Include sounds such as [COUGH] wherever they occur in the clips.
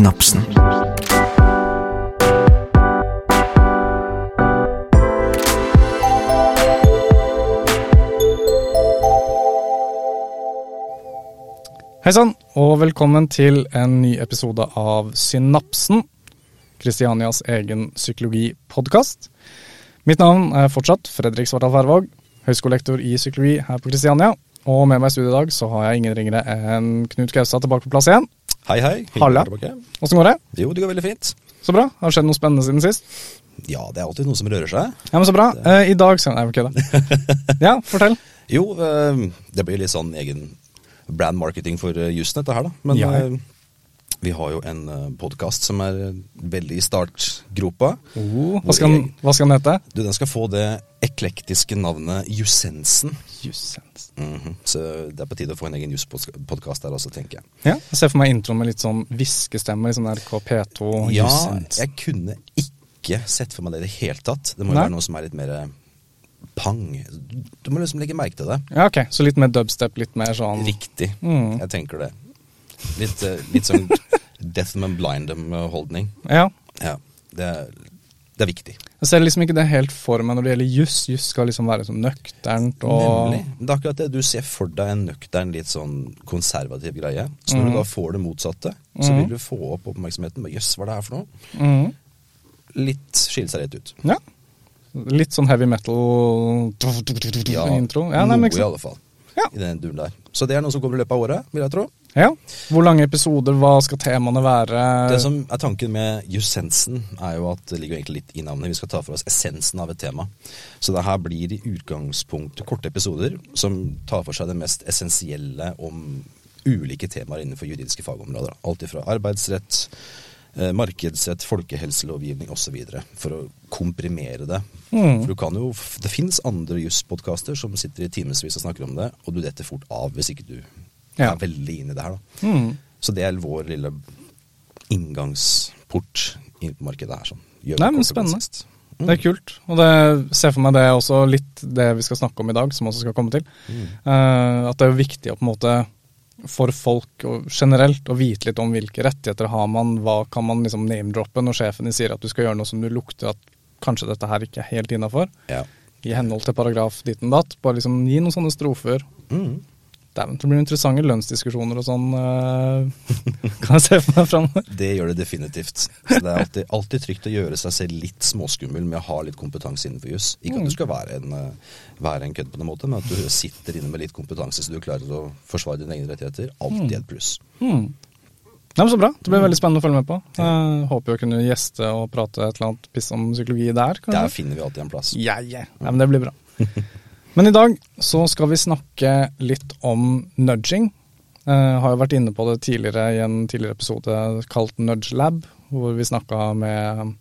Synapsen. Hei sann, og velkommen til en ny episode av Synapsen. Kristianias egen psykologipodkast. Mitt navn er fortsatt Fredrik Svartdal Færvåg, høyskolelektor i psykologi her på Kristiania. Og med meg i studio i dag så har jeg ingen ringere enn Knut Gaustad tilbake på plass igjen. Hei, hei. Halla. Åssen går det? Jo, det går veldig fint. Så bra. Har det skjedd noe spennende siden sist? Ja, det er alltid noe som rører seg. Ja, men Så bra. Eh, I dag skal Nei, ok [LAUGHS] da. Ja, fortell. Jo, eh, det blir litt sånn egen brand marketing for eh, jussen, dette her, da. Men Ja. vi har jo en podkast som er veldig i startgropa. Oh, hva, skal den, hva skal den hete? Du, den skal få det eklektiske navnet Jussensen. Mm -hmm. Så det er på tide å få en egen jusspodkast der også, tenker jeg. Ja, jeg ser for meg introen med litt sånn hviskestemme, litt sånn NRK P2. Ja, jeg kunne ikke sett for meg det i det hele tatt. Det må jo være noe som er litt mer pang. Du må liksom legge merke til det. Ja, ok. Så litt mer dubstep, litt mer sånn Riktig. Mm. Jeg tenker det. Litt, eh, litt sånn [LAUGHS] death them and blind them-holdning. Ja. Ja, det er, det er viktig. Jeg ser liksom ikke det helt for meg når det gjelder juss. Juss skal liksom være sånn nøkternt og Nemlig. Det er akkurat det. Du ser for deg en nøktern, litt sånn konservativ greie. Så når mm. du da får det motsatte, så vil du få opp oppmerksomheten. Jøss, hva er det her for noe? Mm. Litt skille seg rett ut. Ja. Litt sånn heavy metal-intro. Ja, nei, noe i alle fall. Ja. I den duren der. Så det er noe som kommer i løpet av året, vil jeg tro. Ja. Hvor lange episoder, hva skal temaene være? Det som er tanken med jussensen, er jo at det ligger egentlig litt i navnet. Vi skal ta for oss essensen av et tema. Så det her blir i utgangspunktet korte episoder som tar for seg det mest essensielle om ulike temaer innenfor juridiske fagområder. Alt ifra arbeidsrett, eh, markedsrett, folkehelselovgivning osv. For å komprimere det. Mm. For du kan jo, Det fins andre jusspodkaster som sitter i timevis og snakker om det, og du detter fort av hvis ikke du Ja. er veldig inne i det her. da. Mm. Så det er vår lille inngangsport inn på markedet her. Sånn. Gjør Nei, men spennende. Mm. Det er kult. Og det ser for meg det er også litt det vi skal snakke om i dag, som også skal komme til. Mm. Uh, at det er jo viktig å på en måte for folk generelt å vite litt om hvilke rettigheter har man, hva kan man liksom name-droppe når sjefen din sier at du skal gjøre noe som du lukter at kanskje dette her ikke er helt innafor, Ja. i henhold til paragraf ditt og datt. Bare liksom gi noen sånne strofer. Mm. Dæven, det blir interessante lønnsdiskusjoner og sånn, eh, [LAUGHS] kan jeg se for meg framover. Det gjør det definitivt. Så det er alltid, alltid trygt å gjøre seg selv litt småskummel med å ha litt kompetanse innenfor juss. Ikke Mm. at du skal være en, eh, være en kødd på noen måte, men at du sitter inne med litt kompetanse så du klarer å forsvare dine egne rettigheter. Alltid et pluss. Nei, men Så bra. Det blir veldig spennende å følge med på. Jeg håper jo å kunne gjeste og prate et eller annet piss om psykologi der. kanskje? Der finner vi alltid en plass. Yeah, yeah. ja, men det blir bra. [LAUGHS] Men i dag så skal vi snakke litt om nudging. Jeg har jo vært inne på det tidligere i en tidligere episode kalt Nudge Lab, hvor vi snakka med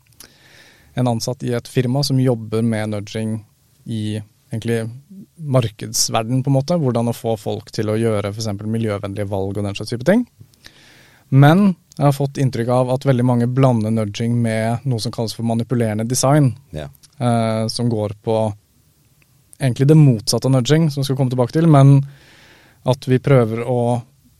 en ansatt i et firma som jobber med nudging i egentlig markedsverden, på en måte. Hvordan å få folk til å gjøre f.eks. miljøvennlige valg og den slags type ting. Men jeg har fått inntrykk av at veldig mange blander nudging med noe som kalles for manipulerende design Yeah. eh, som går på egentlig det motsatte av nudging, som vi skal komme tilbake til, men at vi prøver å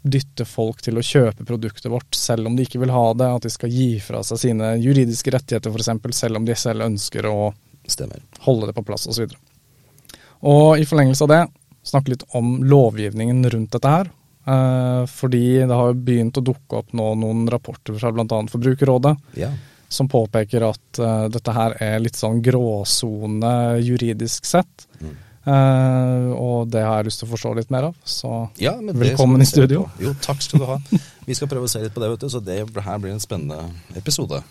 dytte folk til å kjøpe produktet vårt selv om de ikke vil ha det, at de skal gi fra seg sine juridiske rettigheter f.eks., selv om de selv ønsker å Stemmer. holde det på plass osv. Og, og i forlengelse av det, snakke litt om lovgivningen rundt dette her. Eh, fordi det har begynt å dukke opp nå noen rapporter fra bl.a. Forbrukerrådet Ja. Som påpeker at uh, dette her er litt sånn gråsone juridisk sett. Mm. Uh, og det har jeg lyst til å forstå litt mer av. Så Ja, Velkommen i studio. Jo, takk skal du ha. Vi skal prøve å se litt på det, vet du, så det her blir en spennende episode.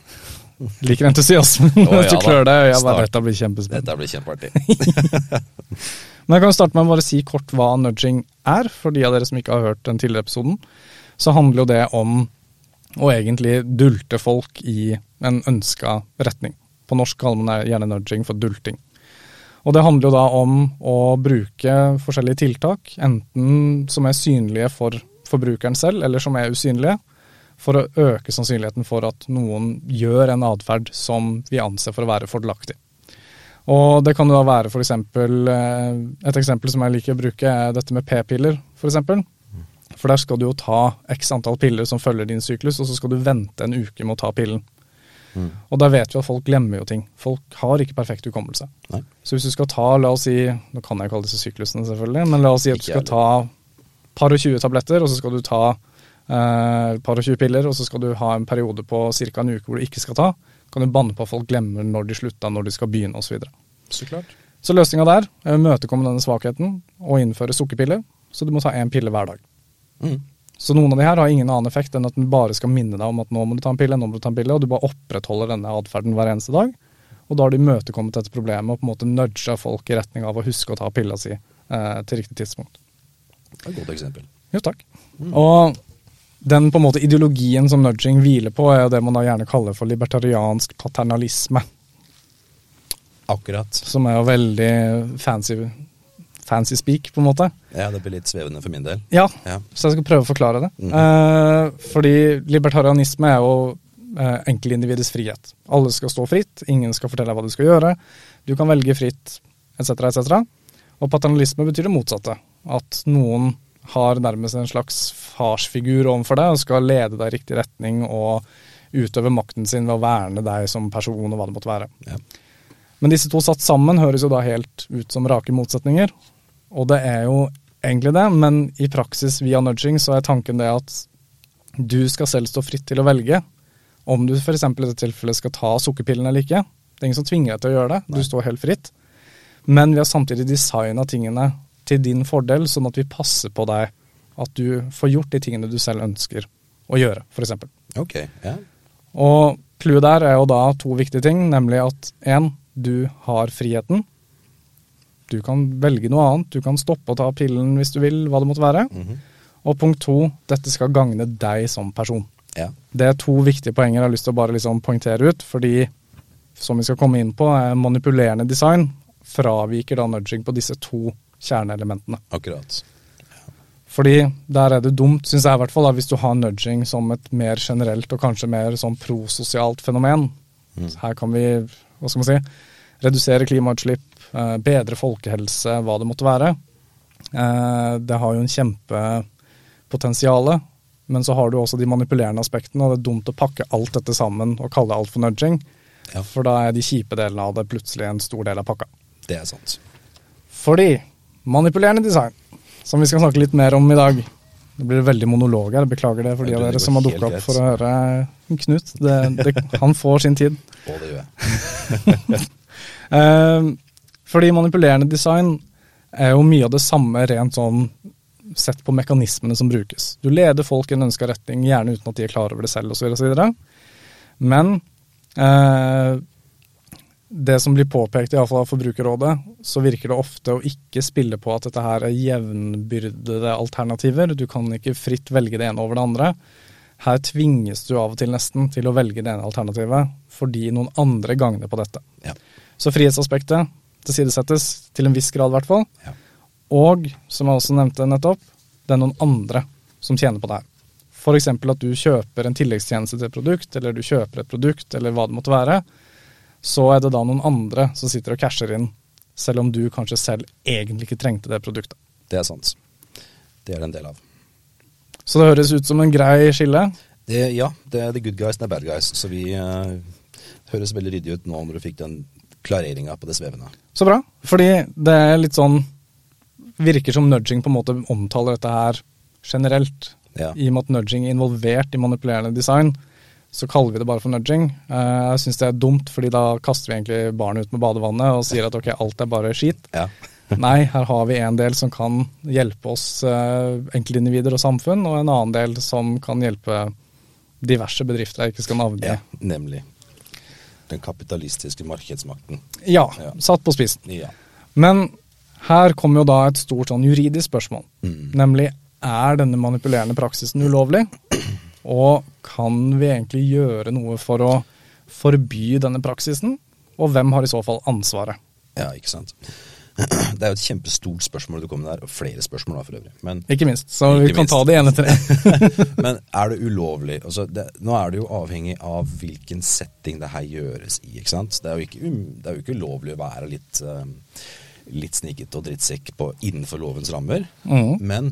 liker entusiasmen Oh, ja du klør deg. i øya. dette blir kjempespennende. Dette blir kjempeartig. [LAUGHS] Men jeg kan starte med å bare si kort hva nudging er, for de av dere som ikke har hørt den tidligere episoden. Så handler jo det om å egentlig dulte folk i en ønska retning. På norsk kaller man det gjerne nudging for dulting. Og det handler jo da om å bruke forskjellige tiltak, enten som er synlige for forbrukeren selv, eller som er usynlige, for å øke sannsynligheten for at noen gjør en atferd som vi anser for å være fordelaktig. Og det kan jo da være eksempel, eh, Et eksempel som jeg liker å bruke, er dette med p-piller, f.eks. For der skal du jo ta x antall piller som følger din syklus, og så skal du vente en uke med å ta pillen. Mm. Og der vet vi at folk glemmer jo ting. Folk har ikke perfekt hukommelse. Nei. Så hvis du skal ta, la oss si, nå kan jeg kalle disse syklusene selvfølgelig, men la oss si at du skal ta par og 20 tabletter, og så skal du ta eh, par og 20 piller, og så skal du ha en periode på ca. en uke hvor du ikke skal ta, kan du banne på at folk glemmer når de slutta, når de skal begynne osv. Så, videre. Så klart. så løsninga der er å imøtekomme denne svakheten og innføre sukkerpiller, så du må ta én pille hver dag. Mm. Så noen av de her har ingen annen effekt enn at den bare skal minne deg om at nå må du ta en pille, nå må du ta en pille, og du bare opprettholder denne atferden hver eneste dag. Og da har du imøtekommet dette problemet og på en måte nudga folk i retning av å huske å ta pilla si eh, til riktig tidspunkt. Det er et godt eksempel. Jo, takk. Og den på en måte ideologien som nudging hviler på, er det man da gjerne kaller for libertariansk paternalisme. Akkurat. Som er jo veldig fancy, fancy speak, på en måte. Ja, det blir litt svevende for min del. Ja, Ja. så jeg skal prøve å forklare det. Mhm. Eh, fordi libertarianisme er jo eh, enkeltindividets frihet. Alle skal stå fritt, ingen skal fortelle deg hva du skal gjøre. Du kan velge fritt, etc., etc. Og paternalisme betyr det motsatte. At noen har nærmest en slags farsfigur overfor deg og skal lede deg i riktig retning og utøve makten sin ved å verne deg som person og hva det måtte være. Ja. Men disse to satt sammen høres jo da helt ut som rake motsetninger. Og det er jo egentlig det, men i praksis via nudging så er tanken det at du skal selv stå fritt til å velge om du f.eks. i dette tilfellet skal ta sukkerpillen eller ikke. Det er ingen som tvinger deg til å gjøre det, Nei. du står helt fritt. Men vi har samtidig designa tingene til din fordel, sånn at vi passer på deg at du får gjort de tingene du selv ønsker å gjøre, f.eks. Ok, ja. Og clouet der er jo da to viktige ting, nemlig at én, du har friheten. Du kan velge noe annet, du kan stoppe å ta pillen hvis du vil, hva det måtte være. Mhm. Og punkt to, dette skal gagne deg som person. ja. Det er to viktige poenger jeg har lyst til å bare liksom poengtere ut, fordi som vi skal komme inn på, er manipulerende design fraviker da nudging på disse to kjerneelementene. Akkurat. Fordi der er det dumt, syns jeg i hvert fall, da, hvis du har nudging som et mer generelt og kanskje mer sånn prososialt fenomen. Mm. Her kan vi, hva skal man si, redusere klimautslipp, bedre folkehelse, hva det måtte være. Eh, det har jo en kjempepotensial, men så har du også de manipulerende aspektene, og det er dumt å pakke alt dette sammen og kalle det alt for nudging. Ja. For da er de kjipe delene av det plutselig en stor del av pakka. Det er sant. Fordi manipulerende design, som vi skal snakke litt mer om i dag Det blir veldig monolog her, beklager det for de av dere som har dukka opp greit. for å høre Knut. Det, det, han får sin tid. Og det gjør jeg. [LAUGHS] Fordi manipulerende design er jo mye av det samme rent sånn sett på mekanismene som brukes. Du leder folk i en ønska retning, gjerne uten at de er klar over det selv osv. Men eh, det som blir påpekt, iallfall av Forbrukerrådet, så virker det ofte å ikke spille på at dette her er jevnbyrdede alternativer. Du kan ikke fritt velge det ene over det andre. Her tvinges du av og til nesten til å velge det ene alternativet fordi noen andre gagner på dette. Ja. Så frihetsaspektet tilsidesettes, til en viss grad i hvert fall. Ja. Og, som jeg også nevnte nettopp, det er noen andre som tjener på det her. F.eks. at du kjøper en tilleggstjeneste til et produkt, eller du kjøper et produkt, eller hva det måtte være. Så er det da noen andre som sitter og casher inn, selv om du kanskje selv egentlig ikke trengte det produktet. Det er sant. Det er det en del av. Så det høres ut som en grei skille. Det, ja, det er the good guys, and the bad guys. Så vi uh, høres veldig ryddig ut nå når du fikk den klareringa på det svevende. Så bra. Fordi det er litt sånn Virker som nudging på en måte omtaler dette her generelt. Ja. I og med at nudging er involvert i manipulerende design, så kaller vi det bare for nudging. Eh, Jeg syns det er dumt, fordi da kaster vi egentlig barnet ut med badevannet og sier at ok, alt er bare skit. Ja. [LAUGHS] Nei, her har vi en del som kan hjelpe oss eh, enkeltindivider og samfunn, og en annen del som kan hjelpe diverse bedrifter jeg ikke skal navngi. ja. Ja. Nemlig. Den kapitalistiske markedsmakten. ja, Ja. satt på spissen. Ja. Men her kommer jo da et stort sånn juridisk spørsmål. Mm. Nemlig er denne manipulerende praksisen ulovlig? Og kan vi egentlig gjøre noe for å forby denne praksisen? Og hvem har i så fall ansvaret? ja, ikke sant. Det er jo et kjempestort spørsmål du kom med der, og flere spørsmål da for øvrig. Men, Ikke minst. Så vi kan minst. ta det ene etter det. [LAUGHS] men er det ulovlig? Altså, det, nå er det jo avhengig av hvilken setting det her gjøres i. ikke sant? Det er jo ikke, um, det er jo ikke ulovlig å være litt, eh, litt snikete og drittsekk på, innenfor lovens rammer. Mm. Men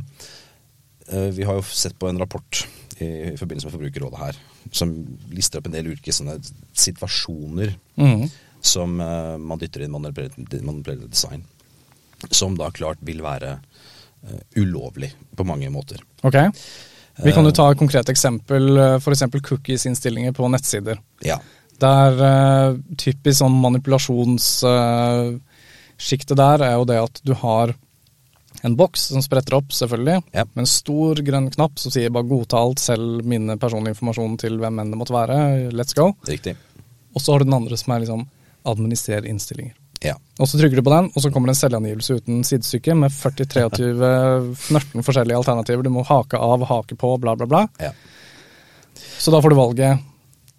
eh, vi har jo sett på en rapport i, i forbindelse med Forbrukerrådet her, som lister opp en del ulike sånne situasjoner Mm. som eh, man dytter inn manipulert design. Som da klart vil være eh, ulovlig på mange måter. Ok. Vi kan jo Eh. ta et konkret eksempel, f.eks. cookies-innstillinger på nettsider. Ja. Der uh, typisk sånn manipulasjonssjiktet der er jo det at du har en boks som spretter opp, selvfølgelig, Ja. med en stor grønn knapp som sier bare godta alt, selv mine personlige informasjon til hvem enn det måtte være, let's go. Riktig. Og så har du den andre som er liksom administrer innstillinger. Ja. Og så trykker du på den, og så kommer det en selvangivelse uten sidestykke med 40-23 14 forskjellige alternativer. Du må hake av, hake på, bla, bla, bla. ja. Så da får du valget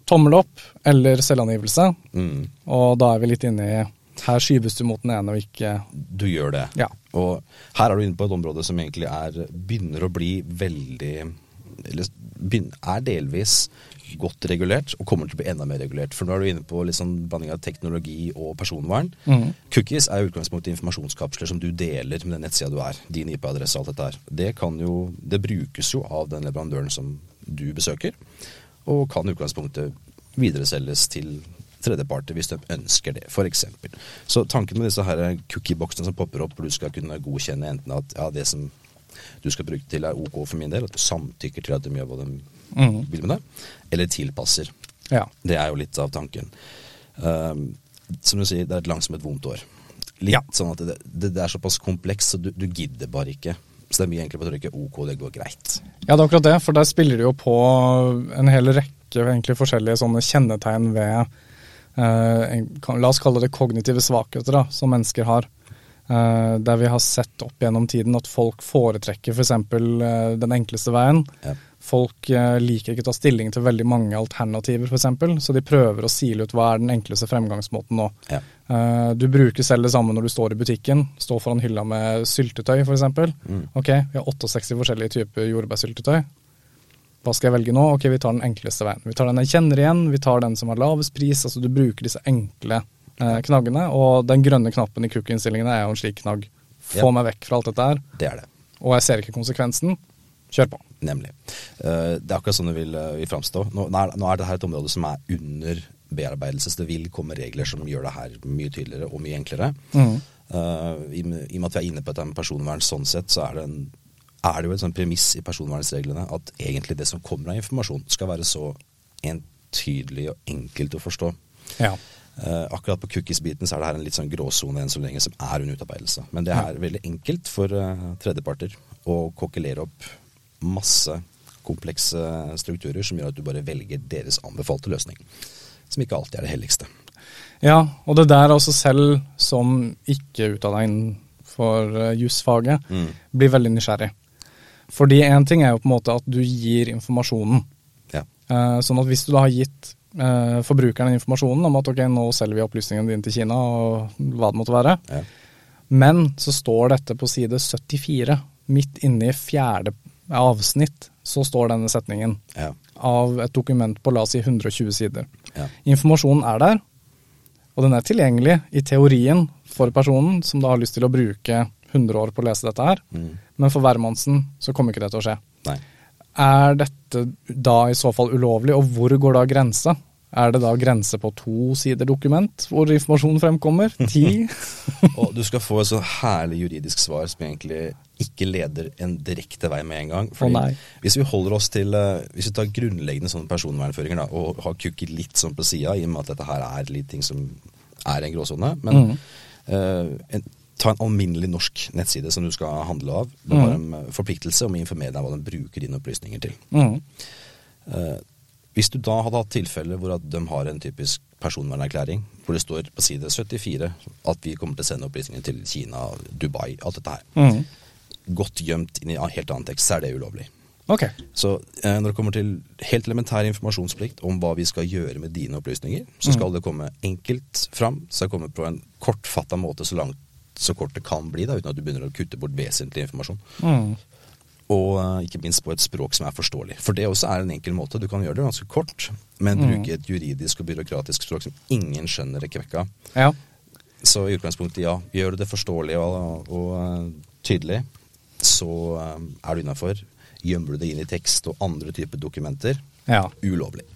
tommel opp eller selvangivelse. Mm. Og da er vi litt inne i her skyves du mot den ene og ikke Du gjør det. Ja. Og her er du inne på et område som egentlig er, begynner å bli veldig Eller er delvis godt regulert, og kommer til å bli enda mer regulert. For nå er du inne på litt sånn blanding av teknologi og personvern. Mm. Cookies er i utgangspunktet informasjonskapsler som du deler med den nettsida du er. Din IP-adresse og alt dette her. Det, kan jo, det brukes jo av den leverandøren som du besøker, og kan i utgangspunktet videreselges til tredjeparter hvis de ønsker det, f.eks. Så tanken med disse her cookieboksene som popper opp, hvor du skal kunne godkjenne enten at ja, det som du skal bruke til er ok for min del, at du samtykker til at de gjør hva de Mhm. vil med det, eller tilpasser. Ja. Det er jo litt av tanken. Um, som du sier, det er et langsomt vondt år. Litt Ja. sånn at det, det, det er såpass komplekst, så du, du gidder bare ikke. Så det er mye enklere å trykke OK, det går greit. ja, det er akkurat det, for der spiller du jo på en hel rekke egentlig forskjellige sånne kjennetegn ved eh, La oss kalle det kognitive svakheter da, som mennesker har. Eh, der vi har sett opp gjennom tiden at folk foretrekker f.eks. Uh, den enkleste veien. Ja. Folk eh, liker ikke å ta stilling til veldig mange alternativer, f.eks., så de prøver å sile ut hva er den enkleste fremgangsmåten nå. Ja. Eh, du bruker selv det samme når du står i butikken, står foran hylla med syltetøy f.eks. Mm. Ok, vi har 68 forskjellige typer jordbærsyltetøy. Hva skal jeg velge nå? Ok, vi tar den enkleste veien. Vi tar den jeg kjenner igjen, vi tar den som har lavest pris. Altså du bruker disse enkle eh, knaggene, og den grønne knappen i cookie-innstillingene er jo en slik knagg. Få Ja. meg vekk fra alt dette her, Det er det. og jeg ser ikke konsekvensen. Kjør på. Nemlig. Eh, det er akkurat sånn det vil, uh, vil framstå. Nå, nå, er, nå det her et område som er under bearbeidelse, så det vil komme regler som gjør det her mye tydeligere og mye enklere. Mm. Eh, i, I og med at vi er inne på dette med personvern sånn sett, så er det, en, er det jo et sånt premiss i personvernsreglene at egentlig det som kommer av informasjon, skal være så entydelig og enkelt å forstå. Ja. Uh, akkurat på cookies-biten så er det her en litt sånn gråsone enn så lenge som er under utarbeidelse. Men det er veldig enkelt for uh, tredjeparter å kokkelere opp masse komplekse strukturer som gjør at du bare velger deres anbefalte løsning. Som ikke alltid er det helligste. Ja, og det der også selv som ikke utdanna innenfor uh, jusfaget, Mm. blir veldig nysgjerrig. Fordi én ting er jo på en måte at du gir informasjonen. Ja. Eh, sånn at hvis du da har gitt eh, forbrukeren informasjonen om at ok, nå selger vi opplysningene dine til Kina, og hva det måtte være, Ja. men så står dette på side 74, midt inne i fjerde avsnitt, så står denne setningen Ja. av et dokument på la oss si 120 sider. Ja. Informasjonen er der, og den er tilgjengelig i teorien for personen som da har lyst til å bruke 100 år på å lese dette her, Mm. men for hvermannsen så kommer ikke det til å skje. Nei. Er dette da i så fall ulovlig, og hvor går da grensa? Er det da grense på to sider dokument hvor informasjonen fremkommer? Ti? [LAUGHS] Og du skal få et så herlig juridisk svar som egentlig ikke leder en direkte vei med en gang. Å, nei. hvis vi holder oss til eh, Hvis vi tar grunnleggende sånne personvernføringer da, og har kukket litt sånn på sida, i og med at dette her er litt ting som er en gråsone Men mm. uh, en, ta en alminnelig norsk nettside som du skal handle av. Det har en eh, forpliktelse om å informere deg hva den bruker dine opplysninger til. Mm. Eh, hvis du da hadde hatt tilfeller hvor de har en typisk personvernerklæring, hvor det står på side 74 at vi kommer til å sende opplysninger til Kina, Dubai, alt dette her, mm. godt gjemt inn i en helt annen tekst, så er det ulovlig. Ok. Så eh, når det kommer til helt elementær informasjonsplikt om hva vi skal gjøre med dine opplysninger, så skal det komme enkelt fram, så det kommer på en kortfatta måte så langt så kort det kan bli, da, uten at du begynner å kutte bort vesentlig informasjon. Mhm. Og eh, ikke minst på et språk som er forståelig. For det også er en enkel måte. Du kan gjøre det ganske kort, men bruke et juridisk og byråkratisk språk som ingen skjønner er kvekka. Ja. Så i utgangspunktet, ja, gjør du det forståelig og, og eh, tydelig, så eh, er du innafor. Gjemmer du det inn i tekst og andre typer dokumenter, Ja. ulovlig.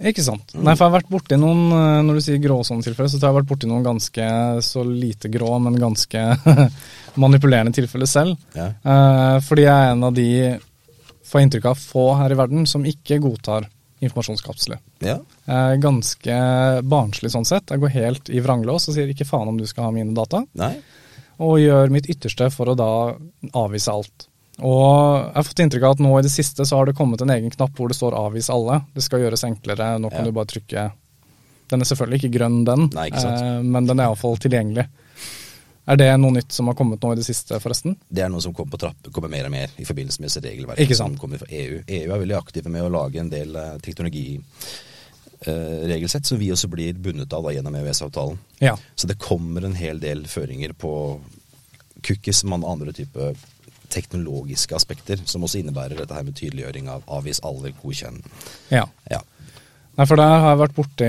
Ikke sant. Nei, for jeg har vært borti noen, eh, når du sier gråsonetilfeller, så tror jeg jeg har vært borti noen ganske så lite grå, men ganske [LAUGHS] manipulerende tilfeller selv. Ja. Eh, fordi jeg er en av de, får inntrykk av, få her i verden som ikke godtar informasjonskapsler. Ja. Jeg er ganske barnslig sånn sett. Jeg går helt i vranglås og sier ikke faen om du skal ha mine data. Nei? Og gjør mitt ytterste for å da avvise alt. Og jeg har fått inntrykk av at nå i det siste så har det kommet en egen knapp hvor det står 'avvis alle'. Det skal gjøres enklere. Nå kan Ja. du bare trykke Den er selvfølgelig ikke grønn, den, Nei, ikke eh, men den er iallfall tilgjengelig. Er det noe nytt som har kommet nå i det siste, forresten? Det er noe som kommer på trapp, kommer mer og mer i forbindelse med disse regelverk. Ikke sant. som kommer fra EU. EU er veldig aktive med å lage en del eh, teknologiregelsett som vi også blir bundet av da, gjennom EØS-avtalen. Ja. Så det kommer en hel del føringer på cookies og andre typer teknologiske aspekter, som også innebærer dette her med tydeliggjøring av avvis alder, godkjenn. ja. Ja. Nei, for der har jeg vært borti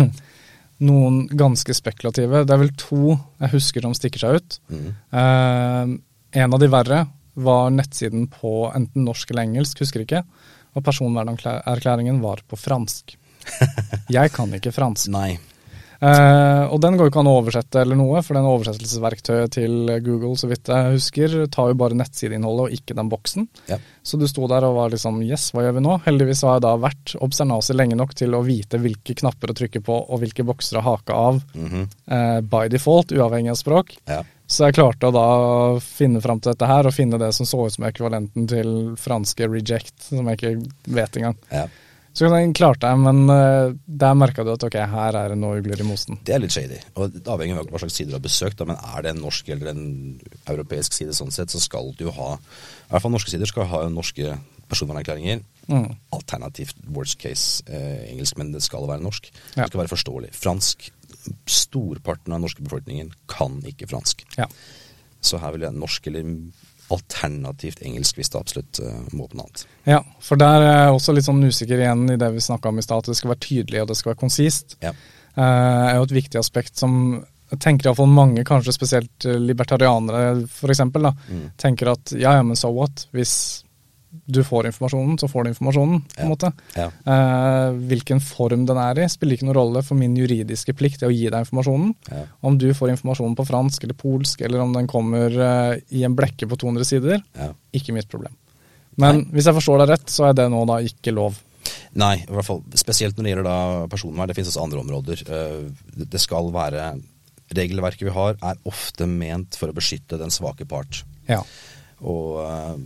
[LAUGHS] noen ganske spekulative. Det er vel to jeg husker som stikker seg ut. Mm. Eh, en av de verre var nettsiden på enten norsk eller engelsk, husker ikke. Og personvernerklæringen var på fransk. [LAUGHS] Jeg kan ikke fransk. Nei. Eh, og den går jo ikke an å oversette eller noe, for den oversettelsesverktøyet til Google, så vidt jeg husker, tar jo bare nettsideinnholdet og ikke den boksen. Ja. Så du sto der og var liksom yes, hva gjør vi nå? Heldigvis har jeg da vært obsternase lenge nok til å vite hvilke knapper å trykke på og hvilke bokser å hake av Mhm. eh, by default, uavhengig av språk. Ja. Så jeg klarte å da finne fram til dette her, og finne det som så ut som ekvivalenten til franske reject, som jeg ikke vet engang. ja. Så den klarte jeg, men eh, der merka du at ok, her er det noe ugler i mosen. Det er litt shady. Og avhengig av hva slags side du har besøkt, da, men er det en norsk eller en europeisk side sånn sett, så skal du ha I hvert fall norske sider skal ha norske personvernerklæringer. Mm. Alternativt worst case eh, engelsk, men det skal være norsk. Ja. Det skal være forståelig. Fransk Storparten av den norske befolkningen kan ikke fransk. Ja. Så her vil jeg norsk eller alternativt engelsk hvis det absolutt uh, må på noe annet. ja, for der er jeg også litt sånn usikker igjen i det vi snakka om i stad, at det skal være tydelig og det skal være konsist. Ja. Eh, er jo et viktig aspekt som jeg tenker iallfall mange, kanskje spesielt eh, libertarianere f.eks., Mm. tenker at ja, ja, men so what? Hvis du får informasjonen, så får du informasjonen, på en Ja. måte. Ja. Eh, hvilken form den er i, spiller ikke noen rolle for min juridiske plikt til å gi deg informasjonen. Ja. Om du får informasjonen på fransk eller polsk, eller om den kommer eh, i en blekke på 200 sider, Ja. ikke mitt problem. Men hvis jeg forstår deg rett, så er det nå da ikke lov. Nei, i hvert fall spesielt når det gjelder da personvern. Det finnes også andre områder. Eh, Det det skal være Regelverket vi har, er ofte ment for å beskytte den svake part. Ja. Og eh,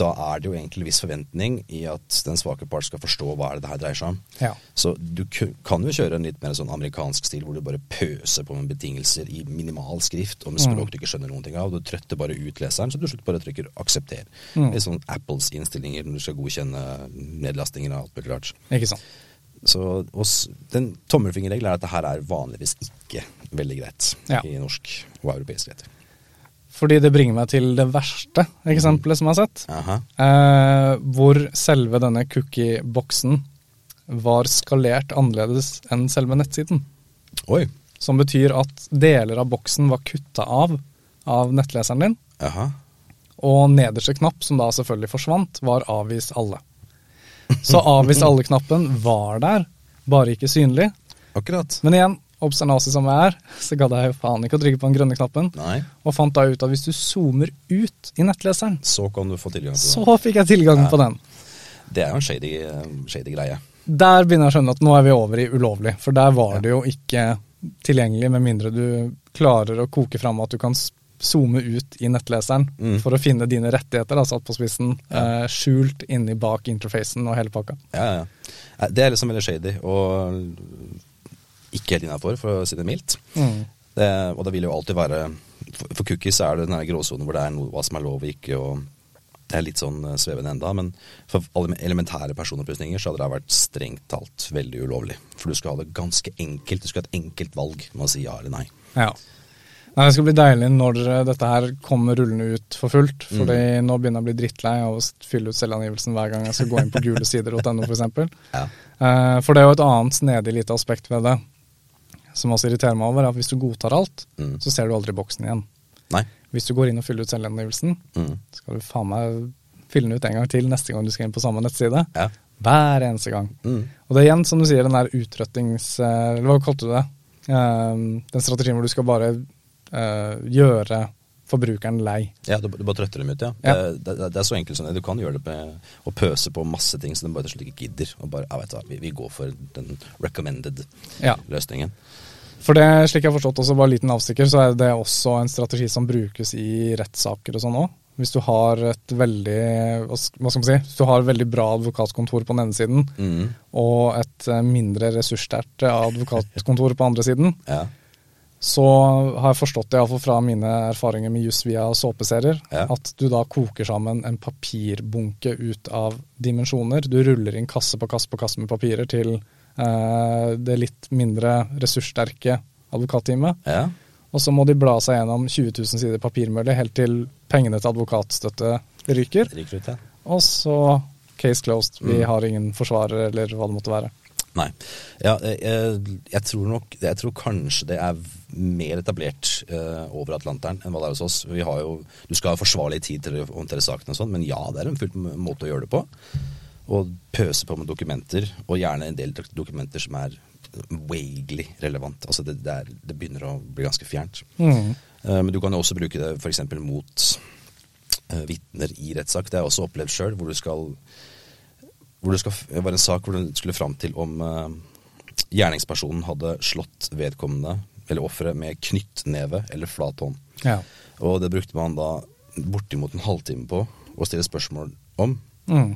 da er det jo egentlig en viss forventning i at den svake part skal forstå hva er det her dreier seg om. Ja. Så du kan jo kjøre en litt mer sånn amerikansk stil, hvor du bare pøser på med betingelser i minimal skrift og med språk du ikke skjønner noen ting av. Du trøtter bare ut leseren, så du slutter bare å trykke 'aksepter'. Mm. Litt sånn Apples innstillinger når du skal godkjenne nedlastinger og alt mulig rart. Ikke sant. Så oss, den tommelfingerregelen er at det her er vanligvis ikke veldig greit Ja. i norsk og europeisk rett. Fordi det bringer meg til det verste eksempelet som jeg har sett. Eh, hvor selve denne cookie-boksen var skalert annerledes enn selve nettsiden. Oi. Som betyr at deler av boksen var kutta av av nettleseren din, Aha. og nederste knapp, som da selvfølgelig forsvant, var 'avvis alle'. Så 'avvis alle'-knappen var der, bare ikke synlig. Akkurat. Men igjen, obsternasi som jeg er, så gadd jeg faen ikke å trykke på den grønne knappen. Nei. Og fant da ut at hvis du zoomer ut i nettleseren, Så kan du få tilgang til så fikk jeg tilgang på den. det. Er jo en shady, eh, shady greie. Der begynner jeg å skjønne at nå er vi over i ulovlig, for der var det jo ikke tilgjengelig med mindre du klarer å koke fram at du kan zoome ut i nettleseren Mm. for å finne dine rettigheter, da, satt på spissen, eh, skjult inni bak interfacen og hele pakka. Ja, ja. Eh, Det er liksom veldig shady, og ikke helt innafor, for å si det mildt. Mm. Det, og det vil jo alltid være For, for cookies er det den gråsonen hvor det er noe, hva som er lov og ikke, og det er litt sånn eh, svevende enda, men for alle elementære personopplysninger så hadde det vært strengt talt veldig ulovlig. For du skal ha det ganske enkelt. Du skal ha et enkelt valg med å si ja eller nei. Ja. Nei, det skal bli deilig når dette her kommer rullende ut for fullt. fordi nå begynner jeg å bli drittlei av å fylle ut selvangivelsen hver gang jeg skal gå inn på [LAUGHS] gulesider.no f.eks. Ja. Eh, for det er jo et annet snedig lite aspekt ved det som også irriterer meg over, er at hvis du godtar alt, Mm. så ser du aldri boksen igjen. Nei. Hvis du går inn og fyller ut selvangivelsen, Mm. skal du faen meg fylle den ut en gang til neste gang du skal inn på samme nettside. Ja. Hver eneste gang. Mm. Og det er igjen, som du sier, den der uttrøttings... eh, Eller hva kalte du det? Eh, den strategien hvor du skal bare uh, gjøre forbrukeren lei. Ja, du, du bare trøtter dem ut, ja. Ja. Det, det, det er så enkelt som det. Du kan gjøre det med å pøse på masse ting som du bare til slutt ikke gidder. Og bare, ja, vet du hva, vi, vi går for den recommended Ja. løsningen. For det, slik jeg har forstått også, bare en liten avstikker, så er det også en strategi som brukes i rettssaker og sånn òg. Hvis du har et veldig hva skal man si, hvis du har et veldig bra advokatkontor på den ene siden, Mm. og et eh, mindre ressurssterkt advokatkontor på den andre siden, Ja. Så har jeg forstått det iallfall fra mine erfaringer med juss via såpeserier, Ja. at du da koker sammen en papirbunke ut av dimensjoner. Du ruller inn kasse på kasse på kasse med papirer til eh, det litt mindre ressurssterke advokatteamet. ja. Og så må de bla seg gjennom 20 000 sider papirmølle helt til pengene til advokatstøtte ryker. Ryker ut, ja. Og så case closed. Vi Mm. har ingen forsvarer, eller hva det måtte være. Nei. Ja, jeg, jeg, jeg tror nok Jeg tror kanskje det er mer etablert eh, over Atlanteren enn hva det er hos oss. Vi har jo, du skal ha forsvarlig tid til å håndtere sakene og sånn, men ja, det er en fullt måte å gjøre det på. Og pøse på med dokumenter, og gjerne en del dokumenter som er vaguely relevant. Altså det, det, er, det begynner å bli ganske fjernt. Mm. Eh, Men du kan jo også bruke det f.eks. mot uh, vitner i rettssak. Det har jeg også opplevd sjøl, hvor du skal hvor det, skal, det var en sak hvor det skulle fram til om eh, gjerningspersonen hadde slått vedkommende, eller offeret, med knyttneve eller flat hånd. Ja. Og det brukte man da bortimot en halvtime på å stille spørsmål om. Mm.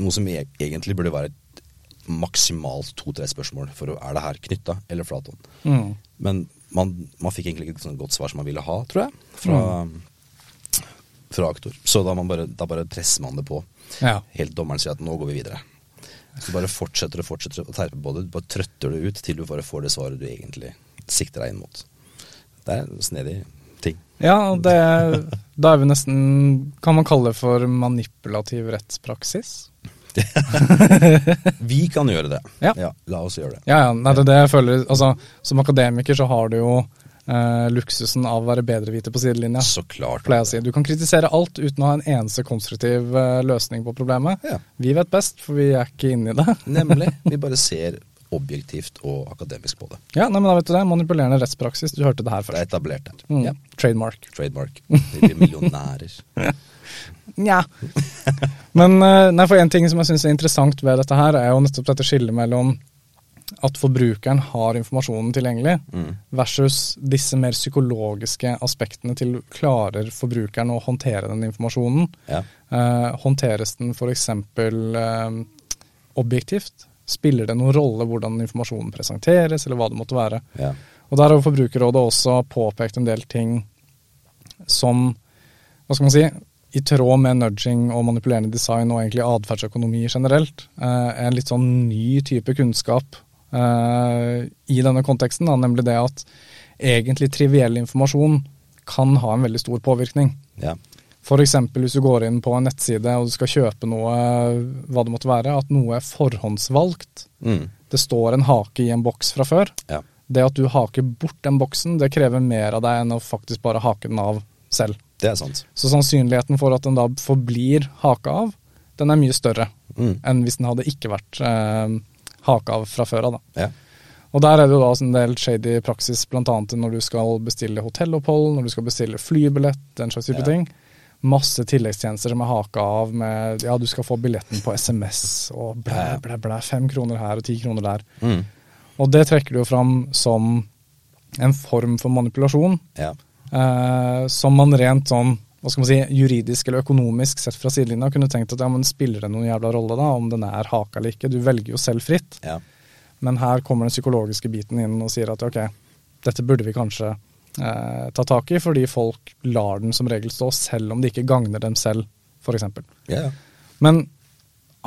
Noe som e egentlig burde være et maksimalt to-tre spørsmål for er det her knytta eller flat hånd. Mm. Men man, man fikk egentlig ikke et sånt godt svar som man ville ha, tror jeg, fra, fra aktor. Så da, man bare, da bare presser man det på. Ja. Helt dommeren sier at nå går vi videre. Så bare fortsetter og fortsetter å terpe på det. Du bare trøtter det ut til du bare får det svaret du egentlig sikter deg inn mot. Det er en snedig ting. Ja, det, da er vi nesten Kan man kalle det for manipulativ rettspraksis? [LAUGHS] Vi kan gjøre det. Ja. la oss gjøre det. Ja, ja. Nei, det det jeg føler. Altså, som akademiker så har du jo eh, luksusen av å være bedreviter på sidelinja. Så klart. si. Du kan kritisere alt uten å ha en eneste konstruktiv eh, løsning på problemet. Ja. Vi vet best, for vi er ikke inne i det. Nemlig. [LAUGHS] Vi bare ser objektivt og akademisk på det. Ja, nei, men da vet du det. Manipulerende rettspraksis. Du hørte det her først. det er etablert her. Mm. Ja. Trademark. Trademark. Vi blir millionærer. [LAUGHS] Nja. Men eh, nei, for en ting som jeg syns er interessant ved dette her, er jo nettopp dette skillet mellom at forbrukeren har informasjonen tilgjengelig, Mm. versus disse mer psykologiske aspektene til klarer forbrukeren å håndtere den informasjonen. Ja. Eh, håndteres den f.eks. Eh, objektivt? Spiller det noen rolle hvordan informasjonen presenteres, eller hva det måtte være? Ja. Og der har Forbrukerrådet også påpekt en del ting som, hva skal man si, i tråd med nudging og manipulerende design og egentlig atferdsøkonomi generelt, er en litt sånn ny type kunnskap eh, i denne konteksten, nemlig det at egentlig triviell informasjon kan ha en veldig stor påvirkning. Ja. F.eks. hvis du går inn på en nettside og du skal kjøpe noe, hva det måtte være, at noe er forhåndsvalgt. Mm. Det står en hake i en boks fra før. ja. Det at du haker bort den boksen, det krever mer av deg enn å faktisk bare hake den av selv. Det er sant. Så sannsynligheten for at den da forblir haka av, den er mye større Mm. enn hvis den hadde ikke vært eh, haka av fra før av. da. Ja. Og der er det jo da en del shady praksis, bl.a. når du skal bestille hotellopphold, når du skal bestille flybillett, den slags type Ja. ting. Masse tilleggstjenester som er haka av med ja, du skal få billetten på SMS og blæ, blæ, blæ. Fem kroner her og ti kroner der. Mm. Og det trekker du jo fram som en form for manipulasjon, ja. eh, som man rent sånn hva skal man si, juridisk eller økonomisk sett fra sidelinja kunne tenkt at ja, men spiller det noen jævla rolle da, om den er haka eller ikke? Du velger jo selv fritt. ja. Men her kommer den psykologiske biten inn og sier at ok, dette burde vi kanskje eh, ta tak i, fordi folk lar den som regel stå, selv om det ikke gagner dem selv, f.eks. ja. Men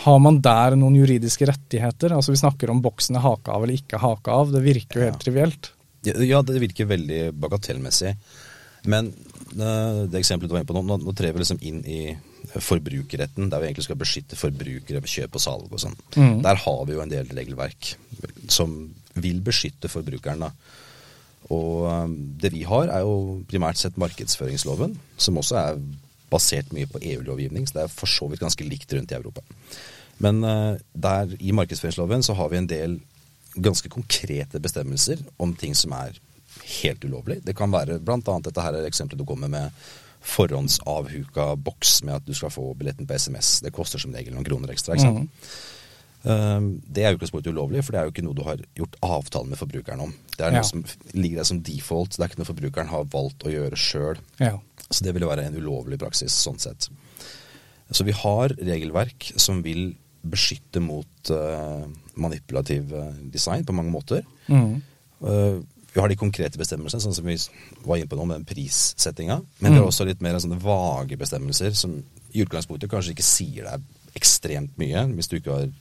har man der noen juridiske rettigheter? Altså Vi snakker om boksen er haka av eller ikke haka av. Det virker jo helt Ja. trivielt. Ja, Ja, det virker veldig bagatellmessig. Men eh, det eksempelet du var inne på nå, nå, nå trer vi liksom inn i forbrukerretten, der vi egentlig skal beskytte forbrukere ved kjøp og salg og sånn. Mm. Der har vi jo en del regelverk som vil beskytte forbrukeren. da. Og eh, det vi har, er jo primært sett markedsføringsloven, som også er basert mye på EU-lovgivning, så det er for så vidt ganske likt rundt i Europa. Men uh, der i markedsføringsloven så har vi en del ganske konkrete bestemmelser om ting som er helt ulovlig. Det kan være bl.a. dette her er eksempelet du kommer med forhåndsavhuka boks med at du skal få billetten på SMS. Det koster som regel noen kroner ekstra. ikke sant? Mm. Uh, det er jo ikke sport ulovlig, for det er jo ikke noe du har gjort avtale med forbrukeren om. Det er noe ja. som ligger der som default. Det er ikke noe forbrukeren har valgt å gjøre sjøl. Ja. Så det ville være en ulovlig praksis sånn sett. Så vi har regelverk som vil beskytte mot uh, manipulativ uh, design på mange måter. Mm. Uh, vi har de konkrete bestemmelsene, sånn som vi var inne på nå med den prissettinga. Men mm. det er også litt mer sånne vage bestemmelser som i utgangspunktet kanskje ikke sier deg ekstremt mye, hvis du ikke har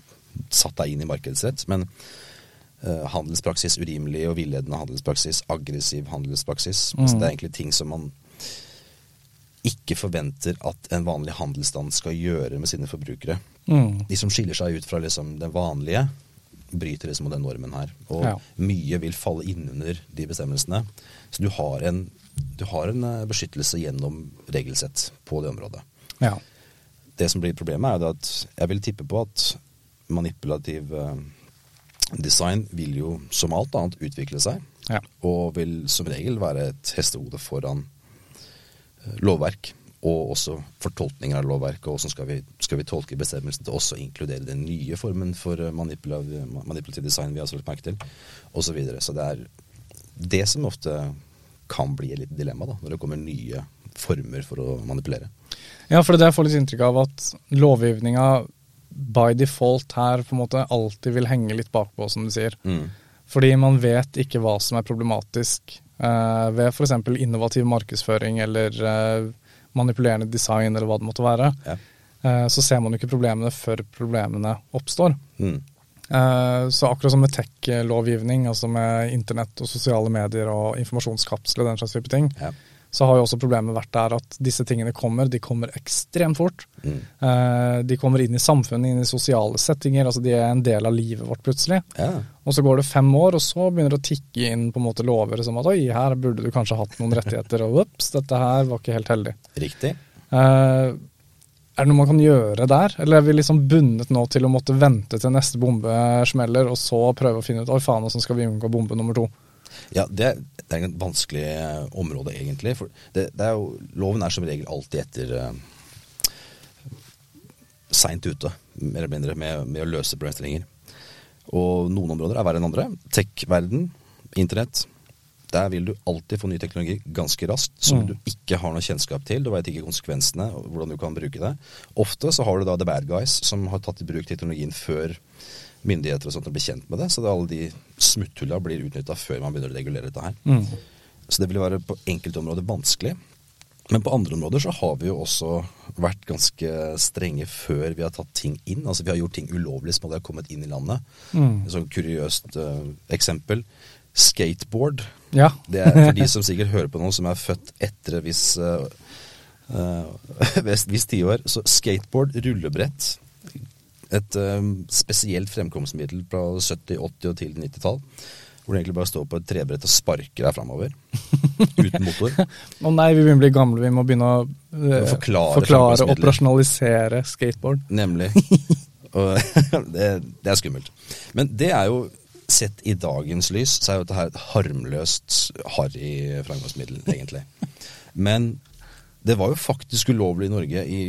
satt deg inn i markedsrett. Men handelspraksis urimelig og villedende handelspraksis, aggressiv handelspraksis. Mm. Altså, det er egentlig ting som man ikke forventer at en vanlig handelsstand skal gjøre med sine forbrukere. Mm. De som skiller seg ut fra liksom den vanlige, bryter liksom den normen her. Og ja. mye vil falle innunder de bestemmelsene. Så du har en, du har en eh, beskyttelse gjennom regelsett på det området. Ja. Det som blir problemet, er at jeg vil tippe på at manipulativ eh, design vil jo som alt annet utvikle seg. Ja. Og vil som regel være et hestehode foran lovverk, og også fortolkninger av lovverket. Og hvordan skal vi, skal vi tolke bestemmelsen til også å inkludere den nye formen for manipulativ, manipulativ design vi har solgt merke til, osv. Så, videre. så det er det som ofte kan bli et lite dilemma da, når det kommer nye former for å manipulere. Ja, for det jeg får litt inntrykk av at lovgivninga by default her på en måte alltid vil henge litt bakpå, som du sier. Mm. Fordi man vet ikke hva som er problematisk Uh, ved f.eks. innovativ markedsføring eller uh, manipulerende design eller hva det måtte være, ja. uh, så ser man jo ikke problemene før problemene oppstår. Mm. så akkurat som med tech-lovgivning, altså med internett og sosiale medier og informasjonskapsler, den slags type ting, ja så har jo også problemet vært der at disse tingene kommer. De kommer ekstremt fort. Mm. Eh, de kommer inn i samfunnet, inn i sosiale settinger. altså De er en del av livet vårt plutselig. Ja. Og så går det fem år, og så begynner det å tikke inn på en måte lover som at oi, her burde du kanskje hatt noen rettigheter, og ops, dette her var ikke helt heldig. Riktig. Eh, er det noe man kan gjøre der, eller er vi liksom bundet nå til å måtte vente til neste bombe smeller, og så prøve å finne ut oi faen, hvordan skal vi unngå bombe nummer to? Ja, det, det er et vanskelig eh, område, egentlig. For det, det er jo, loven er som regel alltid etter uh, seint ute, mer eller mindre, med, med å løse problemstillinger. Og noen områder er verre enn andre. Tech-verden, internett. Der vil du alltid få ny teknologi ganske raskt som mm. du ikke har noe kjennskap til. Du veit ikke konsekvensene og hvordan du kan bruke det. Ofte så har du da the bad guys som har tatt i bruk teknologien før myndigheter og sånt blir kjent med det. Så det alle de smutthulla blir utnytta før man begynner å regulere dette her. Mm. Så det vil være på enkelte områder vanskelig. Men på andre områder så har vi jo også vært ganske strenge før vi har tatt ting inn. Altså vi har gjort ting ulovlig som hadde kommet inn i landet. Mm. Et sånt kuriøst uh, eksempel. Skateboard. Ja. det er for de som sikkert hører på noen som er født etter et visst [LAUGHS] uh, uh, tiår. Så skateboard, rullebrett, et um, spesielt fremkomstmiddel fra 70-, 80- og til 90-tall. Hvor du egentlig bare står på et trebrett og sparker deg framover. [LAUGHS] uten motor. Å nei, vi begynner å bli gamle, vi må begynne å uh, forklare, forklare operasjonalisere skateboard. Nemlig. [LAUGHS] [LAUGHS] det, det, er skummelt. Men det er jo Sett i dagens lys, så er jo dette her et harmløst harry framgangsmiddel, egentlig. Men det var jo faktisk ulovlig i Norge i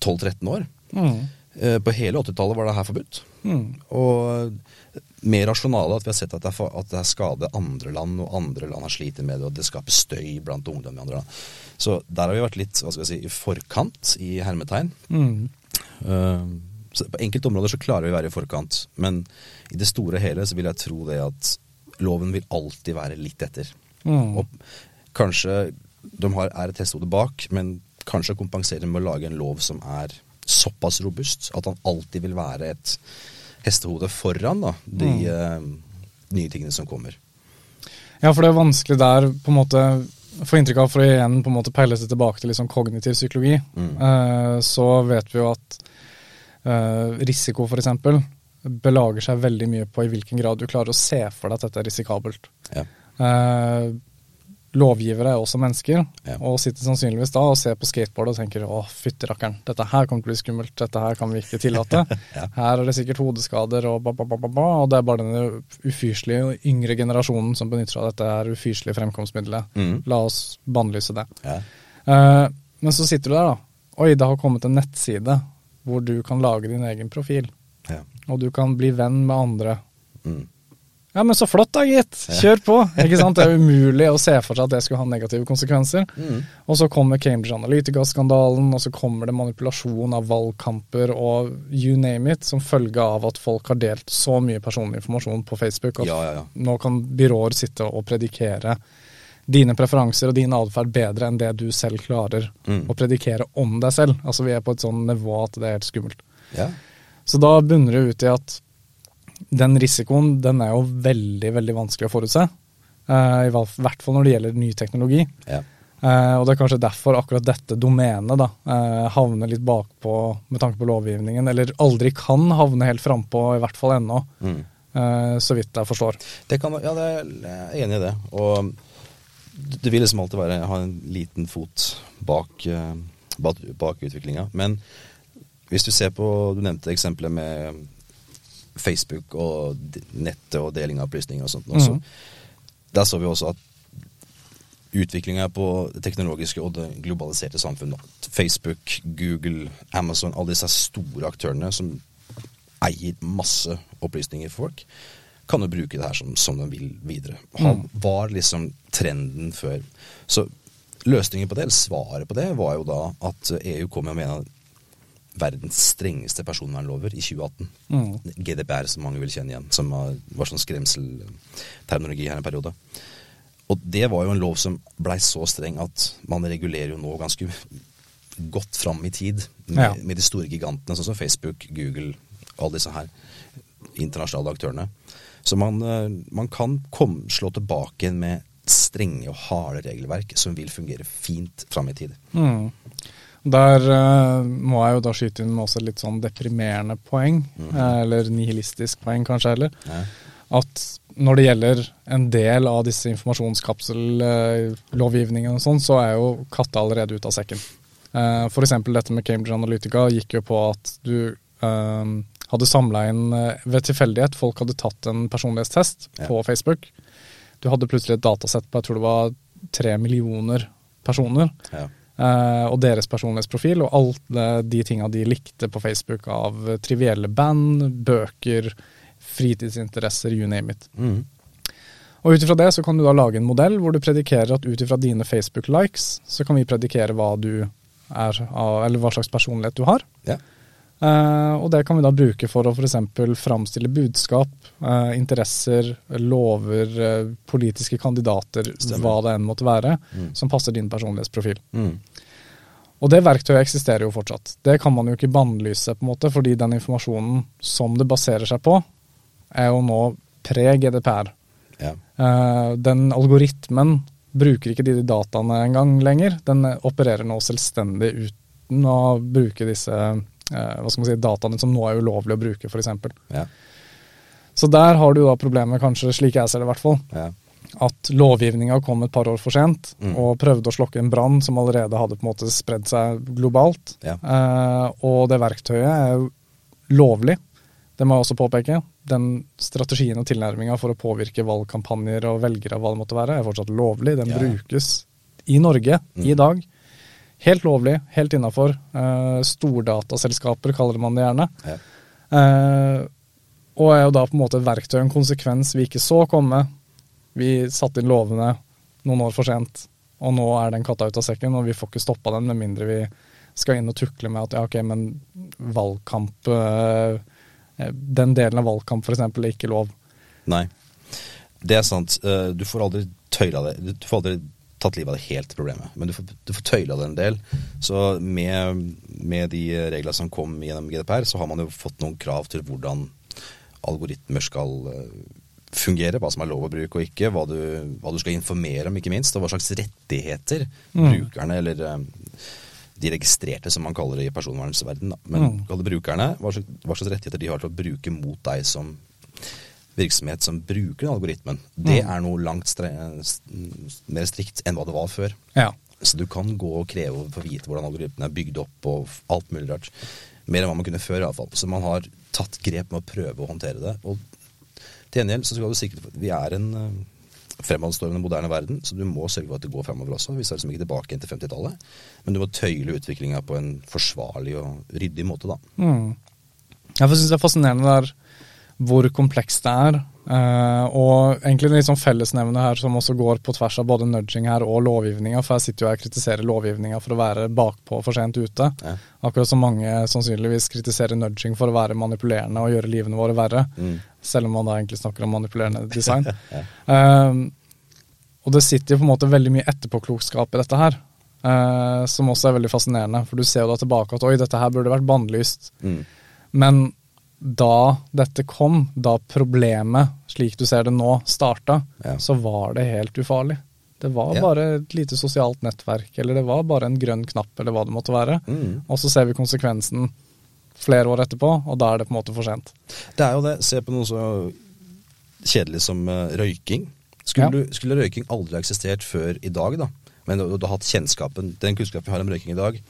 12-13 år. Mm. Eh, på hele 80-tallet var det her forbudt. Mm. Og mer rasjonale at vi har sett at det, er, at det er skade andre land, og andre land har slitt med det, og det skaper støy blant ungdom i andre land. Så der har vi vært litt hva skal jeg si, i forkant, i hermetegn. Mm. Uh, på enkelte områder så klarer vi å være i forkant, men i det store og hele så vil jeg tro det at loven vil alltid være litt etter. Mm. Og kanskje de har, er et hestehode bak, men kanskje kompensere med å lage en lov som er såpass robust at han alltid vil være et hestehode foran da, de mm. uh, nye tingene som kommer. Ja, for det er vanskelig der på en måte få inntrykk av, for å igjen på en måte peile seg tilbake til liksom kognitiv psykologi, mm. uh, så vet vi jo at uh, risiko f.eks. belager seg veldig mye på i hvilken grad du klarer å se for deg at dette er risikabelt. Ja. Uh, lovgivere er også mennesker, Ja. og sitter sannsynligvis da og ser på skateboard og tenker å, fytti rakkeren, dette her kommer til å bli skummelt, dette her kan vi ikke tillate. [LAUGHS] Ja. Her er det sikkert hodeskader og ba, ba, ba, ba, og det er bare denne ufyselige yngre generasjonen som benytter seg av dette her ufyselige fremkomstmiddelet. Mm. La oss bannlyse det. Ja. Uh, men så sitter du der, da. Oi, det har kommet en nettside hvor du kan lage din egen profil. Ja. Og du kan bli venn med andre. Mm. Ja, men så flott da, gitt. Kjør på. Ikke sant? Det er [LAUGHS] umulig å se for seg at det skulle ha negative konsekvenser. Mm. Og så kommer Cambridge Analytica-skandalen, og så kommer det manipulasjon av valgkamper og you name it, som følge av at folk har delt så mye personlig informasjon på Facebook at Ja, ja, ja. nå kan byråer sitte og predikere dine preferanser og din atferd bedre enn det du selv klarer Mm. å predikere om deg selv. Altså Vi er på et sånn nivå at det er helt skummelt. ja. Så da bunner det ut i at den risikoen den er jo veldig veldig vanskelig å forutse. Eh, I hvert fall når det gjelder ny teknologi. ja. Eh, og det er kanskje derfor akkurat dette domenet da, eh, havner litt bakpå med tanke på lovgivningen, eller aldri kan havne helt frampå, i hvert fall ennå, Mm. så vidt jeg forstår. Det kan, ja, det er, jeg er enig i det. Og det vil liksom alltid være ha en liten fot bak, bak, bak utviklinga. Men hvis du ser på Du nevnte eksempelet med Facebook og nettet og deling av opplysninger og sånt. Også. Mm. Der så vi også at utviklinga på det teknologiske og det globaliserte samfunnet Facebook, Google, Amazon, alle disse store aktørene som eier masse opplysninger for folk, kan jo bruke det her som, som de vil videre. Han Mm. var liksom trenden før. Så løsningen på det, eller svaret på det, var jo da at EU kom med en verdens strengeste personvernlover i 2018. Mm. GDPR, som mange vil kjenne igjen, som var, sånn skremselterminologi her en periode. Og det var jo en lov som blei så streng at man regulerer jo nå ganske godt fram i tid med, Ja. med de store gigantene, sånn som Facebook, Google, alle disse her internasjonale aktørene. Så man, eh, man kan kom, slå tilbake med strenge og harde regelverk som vil fungere fint fram i tid. Mm. Der uh, må jeg jo da skyte inn med også litt sånn deprimerende poeng, eh, eller nihilistisk poeng kanskje heller. Ja. At når det gjelder en del av disse informasjonskapsellovgivningene og sånn, så er jo katta allerede ute av sekken. Uh, F.eks. dette med Cambridge Analytica gikk jo på at du eh, hadde samla inn eh, ved tilfeldighet Folk hadde tatt en personlighetstest Ja. på Facebook. Du hadde plutselig et datasett på jeg tror det var tre millioner personer. Ja. Eh, og deres personlighetsprofil, og alle de tinga de likte på Facebook av trivielle band, bøker, fritidsinteresser, you name it. Mm. Og ut ifra det så kan du da lage en modell hvor du predikerer at ut ifra dine Facebook-likes, så kan vi predikere hva du er eller hva slags personlighet du har. Ja. Eh, og det kan vi da bruke for å f.eks. framstille budskap, uh, interesser, lover, uh, politiske kandidater, Stemmer. hva det enn måtte være, Mm. som passer din personlighetsprofil. Mm. Og det verktøyet eksisterer jo fortsatt. Det kan man jo ikke bannlyse, på en måte, fordi den informasjonen som det baserer seg på, er jo nå pre-GDPR. Ja. Den algoritmen bruker ikke de dataene engang lenger. Den opererer nå selvstendig uten å bruke disse hva skal man si, dataene som nå er ulovlig å bruke, f.eks. Ja. Så der har du da problemet, kanskje slik jeg ser det i hvert fall, Ja. at lovgivninga kom et par år for sent Mm. og prøvde å slokke en brann som allerede hadde på en måte spredd seg globalt. Ja. Eh, og det verktøyet er jo lovlig, det må jeg også påpeke. Den strategien og tilnærminga for å påvirke valgkampanjer og velgere, og hva det måtte være, er fortsatt lovlig. Den brukes i Norge i Mm. dag. Helt lovlig, helt innafor. Uh, stordataselskaper kaller man det gjerne. Ja. Eh, og er jo da på en måte et verktøy, en konsekvens vi ikke så komme. Vi satte inn lovene noen år for sent, og nå er den katta ut av sekken, og vi får ikke stoppa den med mindre vi skal inn og tukle med at ja, ok, men valgkamp eh, Den delen av valgkamp f.eks. er ikke lov. Nei. Det er sant. Du får aldri tøyla det. Du får aldri tatt livet av det helt problemet, men du får, du får tøyla det en del. Så med, med de reglene som kom gjennom GDPR, så har man jo fått noen krav til hvordan algoritmer skal eh, fungere, hva som er lov å bruke og ikke, hva du, hva du skal informere om, ikke minst, og hva slags rettigheter Mm. brukerne, eller eh, de registrerte, som man kaller det i personvernsverden, da. men Mm. brukerne, hva slags, hva slags rettigheter de har til å bruke mot deg som virksomhet som bruker algoritmen, det Mm. er noe langt mer strikt enn hva det var før. Ja. Så du kan gå og kreve å få vite hvordan algoritmen er bygd opp og alt mulig rart. Mer enn hva man kunne før, iallfall. Så man har tatt grep med å prøve å håndtere det. Og til gjengjeld så skal du sikre Vi er en eh, fremadstormende moderne verden, så du må sørge for at det går fremover også. Vi skal liksom ikke tilbake igjen til 50-tallet. Men du må tøyle utviklinga på en forsvarlig og ryddig måte, da. Mm. Jeg syns det er fascinerende der hvor komplekst det er. Uh, og egentlig litt sånn fellesnevne her som også går på tvers av både nudging her og lovgivninga. For jeg sitter jo her og kritiserer lovgivninga for å være bakpå for sent ute. Ja. Akkurat som mange sannsynligvis kritiserer nudging for å være manipulerende og gjøre livene våre verre. Mm. Selv om man da egentlig snakker om manipulerende [LAUGHS] design. Ja. uh, og det sitter jo på en måte veldig mye etterpåklokskap i dette her. uh, som også er veldig fascinerende. For du ser jo da tilbake at oi, dette her burde vært bannlyst. Mm. Men da dette kom, da problemet, slik du ser det nå, starta, Ja. så var det helt ufarlig. Det var Ja. bare et lite sosialt nettverk, eller det var bare en grønn knapp, eller hva det måtte være. Mm. Og så ser vi konsekvensen flere år etterpå, og da er det på en måte for sent. Det er jo det. Se på noe så kjedelig som eh, røyking. Skulle, Ja. du, skulle røyking aldri eksistert før i dag, da, men du, du har hatt kjennskapen, den kunnskapen vi har om røyking i dag,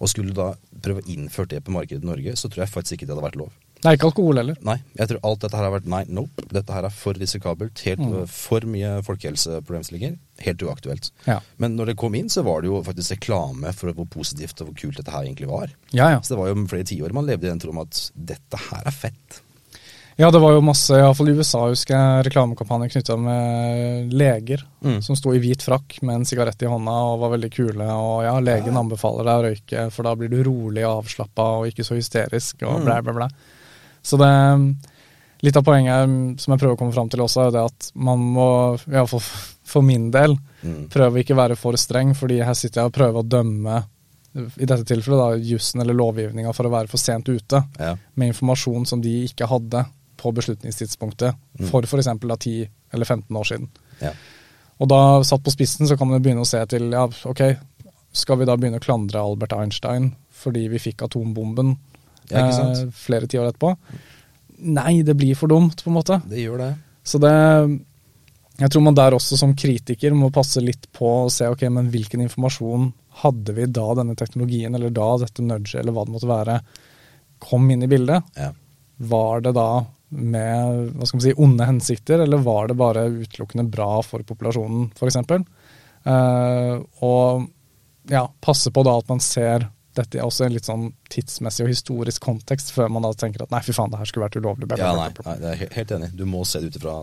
og skulle du da prøve å innføre det på markedet i Norge, så tror jeg faktisk ikke det hadde vært lov. Er ikke alkohol heller. Nei, jeg tror alt dette her har vært nei, nope. Dette her er for risikabelt. Helt, Mm. For mye folkehelseproblemstillinger. Helt uaktuelt. Ja. Men når det kom inn, så var det jo faktisk reklame for hvor positivt og hvor kult dette her egentlig var. Ja, ja. Så det var jo flere tiår man levde i den troen at dette her er fett. Ja, det var jo masse, iallfall i USA husker jeg, reklamekampanjer knytta med leger Mm. som sto i hvit frakk med en sigarett i hånda og var veldig kule. Og ja, legen anbefaler deg å røyke, for da blir du rolig og avslappa og ikke så hysterisk og Mm. blæ, blæ, blæ. Så det Litt av poenget som jeg prøver å komme fram til også, er det at man må, iallfall for min del, Mm. prøve å ikke være for streng, fordi her sitter jeg og prøver å dømme, i dette tilfellet da, jussen eller lovgivninga for å være for sent ute Ja. med informasjon som de ikke hadde på beslutningstidspunktet Mm. for f.eks. 10 eller 15 år siden. Ja. Og da, satt på spissen, så kan man begynne å se til ja, ok, skal vi da begynne å klandre Albert Einstein fordi vi fikk atombomben Ja, eh, flere tiår etterpå? Nei, det blir for dumt, på en måte. Det gjør det. Så det Jeg tror man der også som kritiker må passe litt på å se ok, men hvilken informasjon hadde vi da denne teknologien, eller da dette nudget, eller hva det måtte være, kom inn i bildet? Ja. Var det da med hva skal man si, onde hensikter, eller var det bare utelukkende bra for populasjonen, f.eks.? Uh, og ja, passe på da at man ser dette i også en litt sånn tidsmessig og historisk kontekst, før man da tenker at nei, fy faen, det her skulle vært ulovlig. Ja, nei, nei, det er helt, enig. Du må se det ut ifra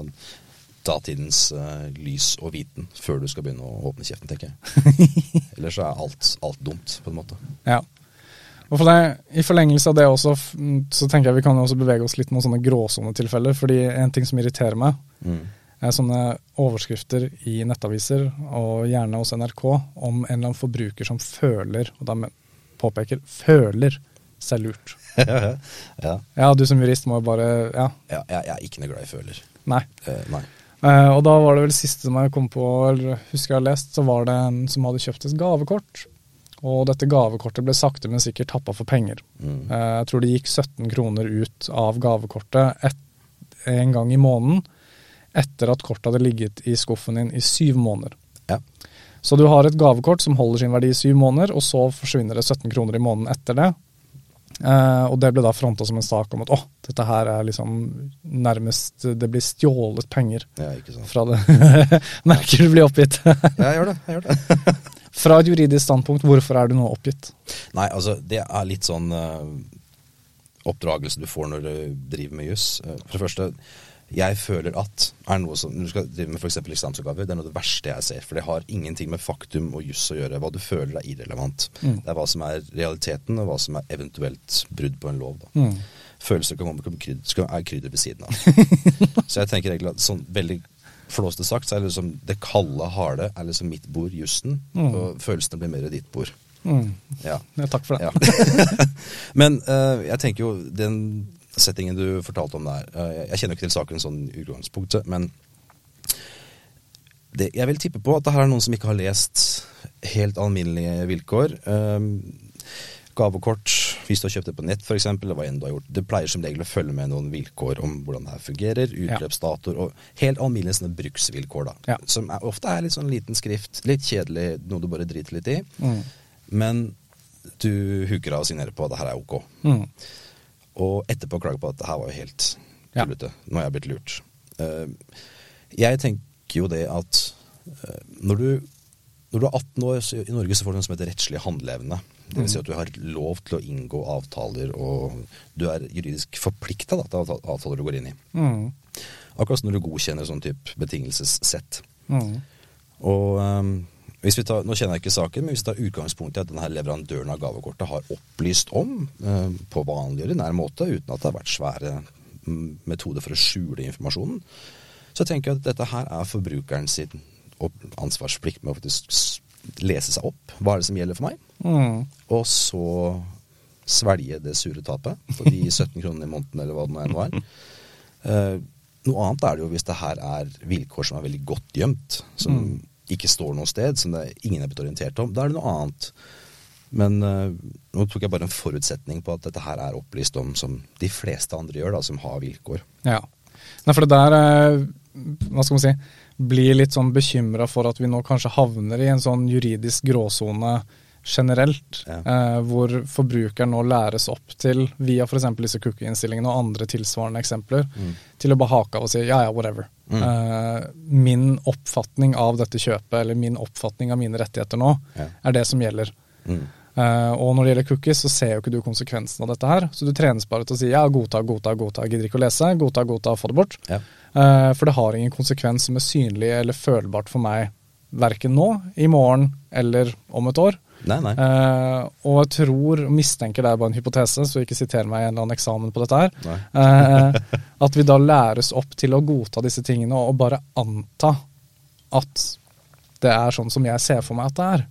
datidens uh, lys og viten før du skal begynne å åpne kjeften, tenker jeg. [LAUGHS] Ellers så er alt, alt dumt, på en måte. Ja. Og for det, I forlengelse av det også, så tenker jeg vi kan også bevege oss litt mot sånne gråsonetilfeller. fordi en ting som irriterer meg, Mm. er sånne overskrifter i nettaviser, og gjerne hos NRK, om en eller annen forbruker som føler, og da påpeker, føler seg lurt. [LAUGHS] ja. Ja, du som jurist må jo bare Ja, ja jeg, er ikke noe glad i føler. nei. Eh, nei. Eh, og da var det vel siste som jeg kom på, eller husker jeg har lest, så var det en som hadde kjøpt et gavekort. Og dette gavekortet ble sakte, men sikkert tappa for penger. Mm. Eh, jeg tror det gikk 17 kroner ut av gavekortet et, en gang i måneden, etter at kortet hadde ligget i skuffen din i syv måneder. Så du har et gavekort som holder sin verdi i syv måneder, og så forsvinner det 17 kroner i måneden etter det. Eh, og det ble da fronta som en sak om at åh, dette her er liksom nærmest Det blir stjålet penger ja, ikke sant. fra det. [LAUGHS] Merker du blir oppgitt. Ja, jeg gjør det. Jeg gjør det. [LAUGHS] fra et juridisk standpunkt, hvorfor er du nå oppgitt? Nei, altså, det er litt sånn uh, oppdragelse du får når du driver med juss. Uh, for det første, jeg føler at er noe som, når du skal drive med f.eks. eksamensoppgaver, det er noe av det verste jeg ser. For det har ingenting med faktum og juss å gjøre. Hva du føler er irrelevant. Mm. Det er hva som er realiteten, og hva som er eventuelt brudd på en lov. Mm. Følelser kan komme krydder, skal- er krydder ved siden av. [LAUGHS] så jeg tenker egentlig at sånn veldig flåste sagt, så er det liksom det kalde, harde er liksom mitt bord, jussen. Mm. Og følelsene blir mer ditt bord. Mm. Ja. Ja, takk for det. Ja. [LAUGHS] Men uh, jeg tenker jo den settingen du fortalte om der eh, Jeg kjenner jo ikke til saken sånn i utgangspunktet, men det, jeg vil tippe på at det her er noen som ikke har lest helt alminnelige vilkår. Um, gavekort hvis du har kjøpt det på nett f.eks., eller hva enn du har gjort, det pleier som regel å følge med noen vilkår om hvordan det her fungerer, utløpsdatoer og helt alminnelige sånne bruksvilkår, da. Ja. Som er, ofte er litt sånn liten skrift, litt kjedelig, noe du bare driter litt i. Mm. Men du huker av og signerer på at det her er ok. Mm. Og etterpå klager på at det her var jo helt Ja. Nå har jeg blitt lurt. Eh, jeg tenker jo det at eh, når du når du er 18 år så i Norge, så får du noe som heter rettslig handleevne. Det vil si at du har lov til å inngå avtaler, og du er juridisk forplikta til avtaler du går inn i. Mm. Akkurat som når du godkjenner sånn type betingelsessett. Mm. Og ehm, tar, Nå kjenner jeg ikke saken, men hvis vi tar utgangspunkt i at denne leverandøren av gavekortet har opplyst om eh, på vanlig ordinær måte, uten at det har vært svære mm, metoder for å skjule informasjonen, så tenker jeg at dette her er forbrukeren sin ansvarsplikt med å faktisk lese seg opp. Hva er det som gjelder for meg? Mm. Og så svelge det sure tapet på de [LAUGHS] 17 kronene i måneden, eller hva det nå enn var. Eh, noe annet er det jo hvis det her er vilkår som er veldig godt gjemt, som Mm. Ikke står noe sted, som det, ingen er blitt orientert om. Da er det noe annet. Men eh, nå tok jeg bare en forutsetning på at dette her er opplyst om som de fleste andre gjør, da, som har vilkår. Ja. Nei, for det der eh, hva skal man si, blir litt sånn bekymra for at vi nå kanskje havner i en sånn juridisk gråsone generelt, Ja. eh, hvor forbrukeren nå læres opp til, via f.eks. disse cookie-innstillingene og andre tilsvarende eksempler, til å bare hake av og si ja ja, whatever. Mm. Eh, min oppfatning av dette kjøpet, eller min oppfatning av mine rettigheter nå, Ja. er det som gjelder. Mm. Eh, og når det gjelder cookies, så ser jo ikke du konsekvensen av dette her. Så du trenes bare til å si ja, godta, godta, godta, gidder ikke å lese, godta, godta, få det bort. Ja. Eh, for det har ingen konsekvens som er synlig eller følbart for meg, verken nå, i morgen eller om et år. Nei, nei. Eh, og jeg tror, og mistenker det er bare en hypotese, så ikke siter meg i en eller annen eksamen på dette her, eh, at vi da læres opp til å godta disse tingene og bare anta at det er sånn som jeg ser for meg at det er.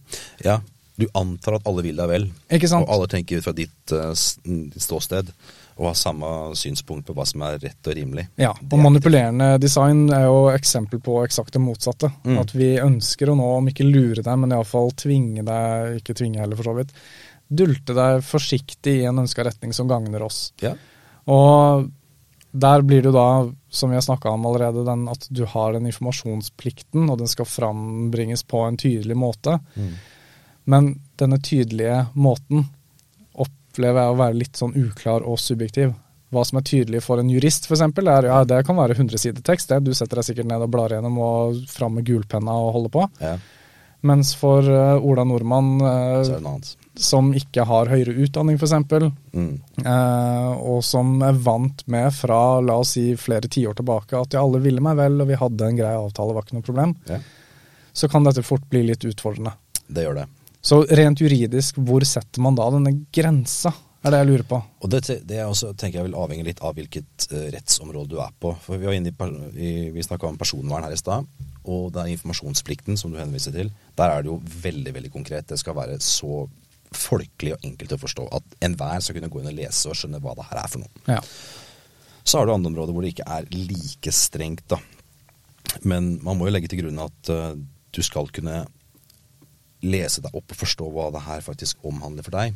Ja, du antar at alle vil deg vel, og alle tenker ut fra ditt, uh, ståsted, og har samme synspunkt på hva som er rett og rimelig. Ja, og er manipulerende design er jo eksempel på eksakt det motsatte. Mm. At vi ønsker å nå, om ikke lure deg, men iallfall tvinge deg, ikke tvinge heller for så vidt, dulte deg forsiktig i en ønska retning som gagner oss. Ja. Og der blir det jo da, som vi har snakka om allerede, den at du har den informasjonsplikten, og den skal frambringes på en tydelig måte. Mm. Men denne tydelige måten opplever jeg å være litt sånn uklar og subjektiv. Hva som er tydelig for en jurist, f.eks., er ja, det kan være 100 sider tekst. Du setter deg sikkert ned og blar gjennom og fram med gulpenna og holder på. ja, Mens for uh, Ola Nordmann, annet. som ikke har høyere utdanning f.eks., Mm. Uh, og som er vant med fra la oss si flere tiår tilbake at ja, alle ville meg vel, og vi hadde en grei avtale, var ikke noe problem, Ja, så kan dette fort bli litt utfordrende. det gjør det. Så rent juridisk, hvor setter man da denne grensa, er det jeg lurer på. Og det, det er også, tenker jeg vil avhenge litt av hvilket uh, rettsområde du er på. For Vi var inne i, vi snakka om personvern her i stad, og det er informasjonsplikten som du henviser til. Der er det jo veldig veldig konkret. Det skal være så folkelig og enkelt å forstå at enhver skal kunne gå inn og lese og skjønne hva det her er for noe. Ja. Så har du andre områder hvor det ikke er like strengt, da. Men man må jo legge til grunn at uh, du skal kunne lese deg opp og forstå hva det her faktisk omhandler for deg.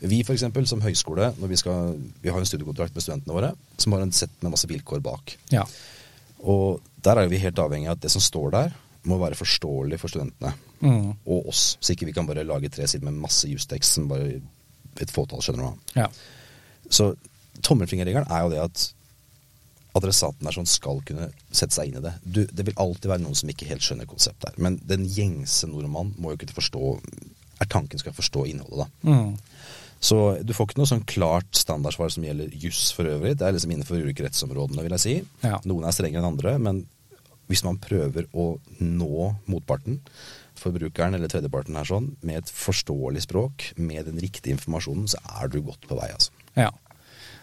Vi eksempel, som høyskole, når vi, skal, vi har en studiekontrakt med studentene våre som har en sett med masse vilkår bak. ja. Og der er vi helt avhengig av at det som står der, må være forståelig for studentene Mm. og oss. Så ikke vi kan bare lage tre sider med masse justekst som bare et fåtall skjønner noe av. ja. Så tommelfingerregelen er jo det at adressaten der som skal kunne sette seg inn i det. Du, det vil alltid være noen som ikke helt skjønner konseptet her. Men den gjengse nordmann må jo kunne forstå Er tanken skal forstå innholdet, da. Mm. Så du får ikke noe sånn klart standardsvar som gjelder juss for øvrig. Det er liksom innenfor ulike rettsområdene, vil jeg si. Ja. Noen er strengere enn andre, men hvis man prøver å nå motparten, forbrukeren eller tredjeparten her sånn, med et forståelig språk, med den riktige informasjonen, så er du godt på vei, altså. Ja.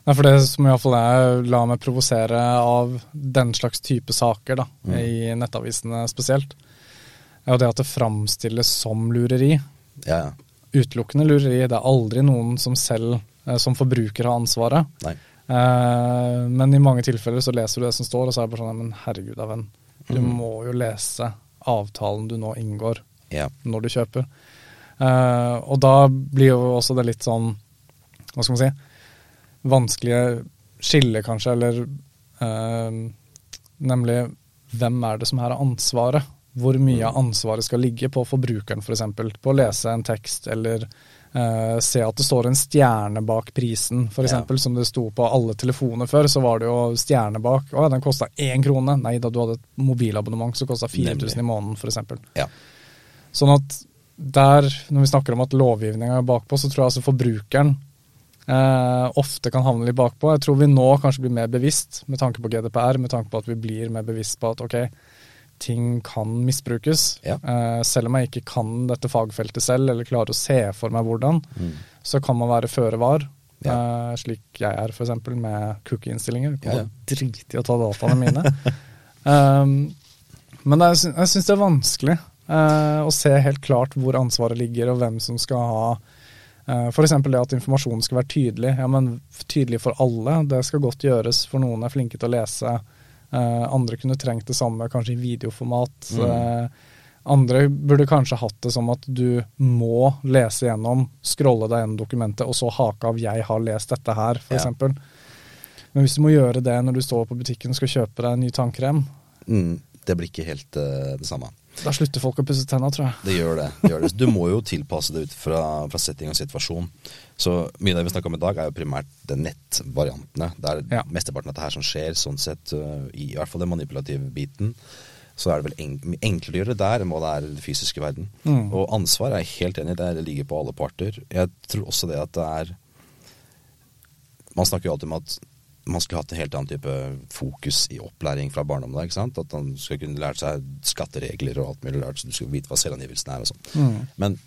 Nei, for det som iallfall jeg la meg provosere av den slags type saker, da, Mm. i nettavisene spesielt, er jo det at det framstilles som lureri. Ja, ja. Utelukkende lureri. Det er aldri noen som selv, eh, som forbruker, har ansvaret. Nei. Eh, men i mange tilfeller så leser du det som står, og så er det bare sånn Men herregud da, venn. Du mm. må jo lese avtalen du nå inngår Ja. når du kjøper. Eh, og da blir jo også det litt sånn hva skal man si, vanskelige skille, kanskje, eller eh, nemlig hvem er det som her har ansvaret? Hvor mye av ansvaret skal ligge på forbrukeren, f.eks. For på å lese en tekst, eller eh, se at det står en stjerne bak prisen, f.eks. Ja. Som det sto på alle telefoner før, så var det jo stjerne bak. Å, den kosta én krone. Nei da, du hadde et mobilabonnement som kosta 4000 i måneden, f.eks. Ja. Sånn at der, når vi snakker om at lovgivninga er bakpå, så tror jeg altså forbrukeren eh, ofte kan havne litt bakpå. Jeg tror vi nå kanskje blir mer bevisst med tanke på GDPR, med tanke på at vi blir mer bevisst på at ok, ting kan misbrukes. Ja. Eh, selv om jeg ikke kan dette fagfeltet selv, eller klarer å se for meg hvordan, Mm. så kan man være føre var. Ja. Uh, slik jeg er, f.eks. med cookie-innstillinger. Ja, ja. Drit i å ta dataene mine. um, [LAUGHS] men sy- jeg syns det er vanskelig å se helt klart hvor ansvaret ligger, og hvem som skal ha uh, F.eks. det at informasjonen skal være tydelig. Ja, men tydelig for alle, det skal godt gjøres. For noen er flinke til å lese. Eh, andre kunne trengt det samme, kanskje i videoformat. Mm. Eh, andre burde kanskje hatt det som at du må lese gjennom, scrolle deg gjennom dokumentet, og så hake av 'jeg har lest dette her', f.eks. Ja. Men hvis du må gjøre det når du står på butikken og skal kjøpe deg en ny tannkrem, Mm, det blir ikke helt uh, det samme. Da slutter folk å pusse tenna, tror jeg. Det gjør det. det gjør det. Du må jo tilpasse det ut fra, fra setting og situasjon. Så mye av det vi snakker om i dag, er jo primært de nettvariantene. Det er Ja. mesteparten av dette her som skjer, sånn sett, øh, i, hvert fall den manipulative biten. Så er det vel en, enklere å gjøre det der enn hva det er i den fysiske verden. Mm. Og ansvar er jeg helt enig i, det, det ligger på alle parter. Jeg tror også det at det er Man snakker jo alltid om at man skulle hatt en helt annen type fokus i opplæring fra barndommen. da, ikke sant? At man skulle kunne lært seg skatteregler og alt mulig lært, så du skulle vite hva selvangivelsen er og sånn. Mm. Men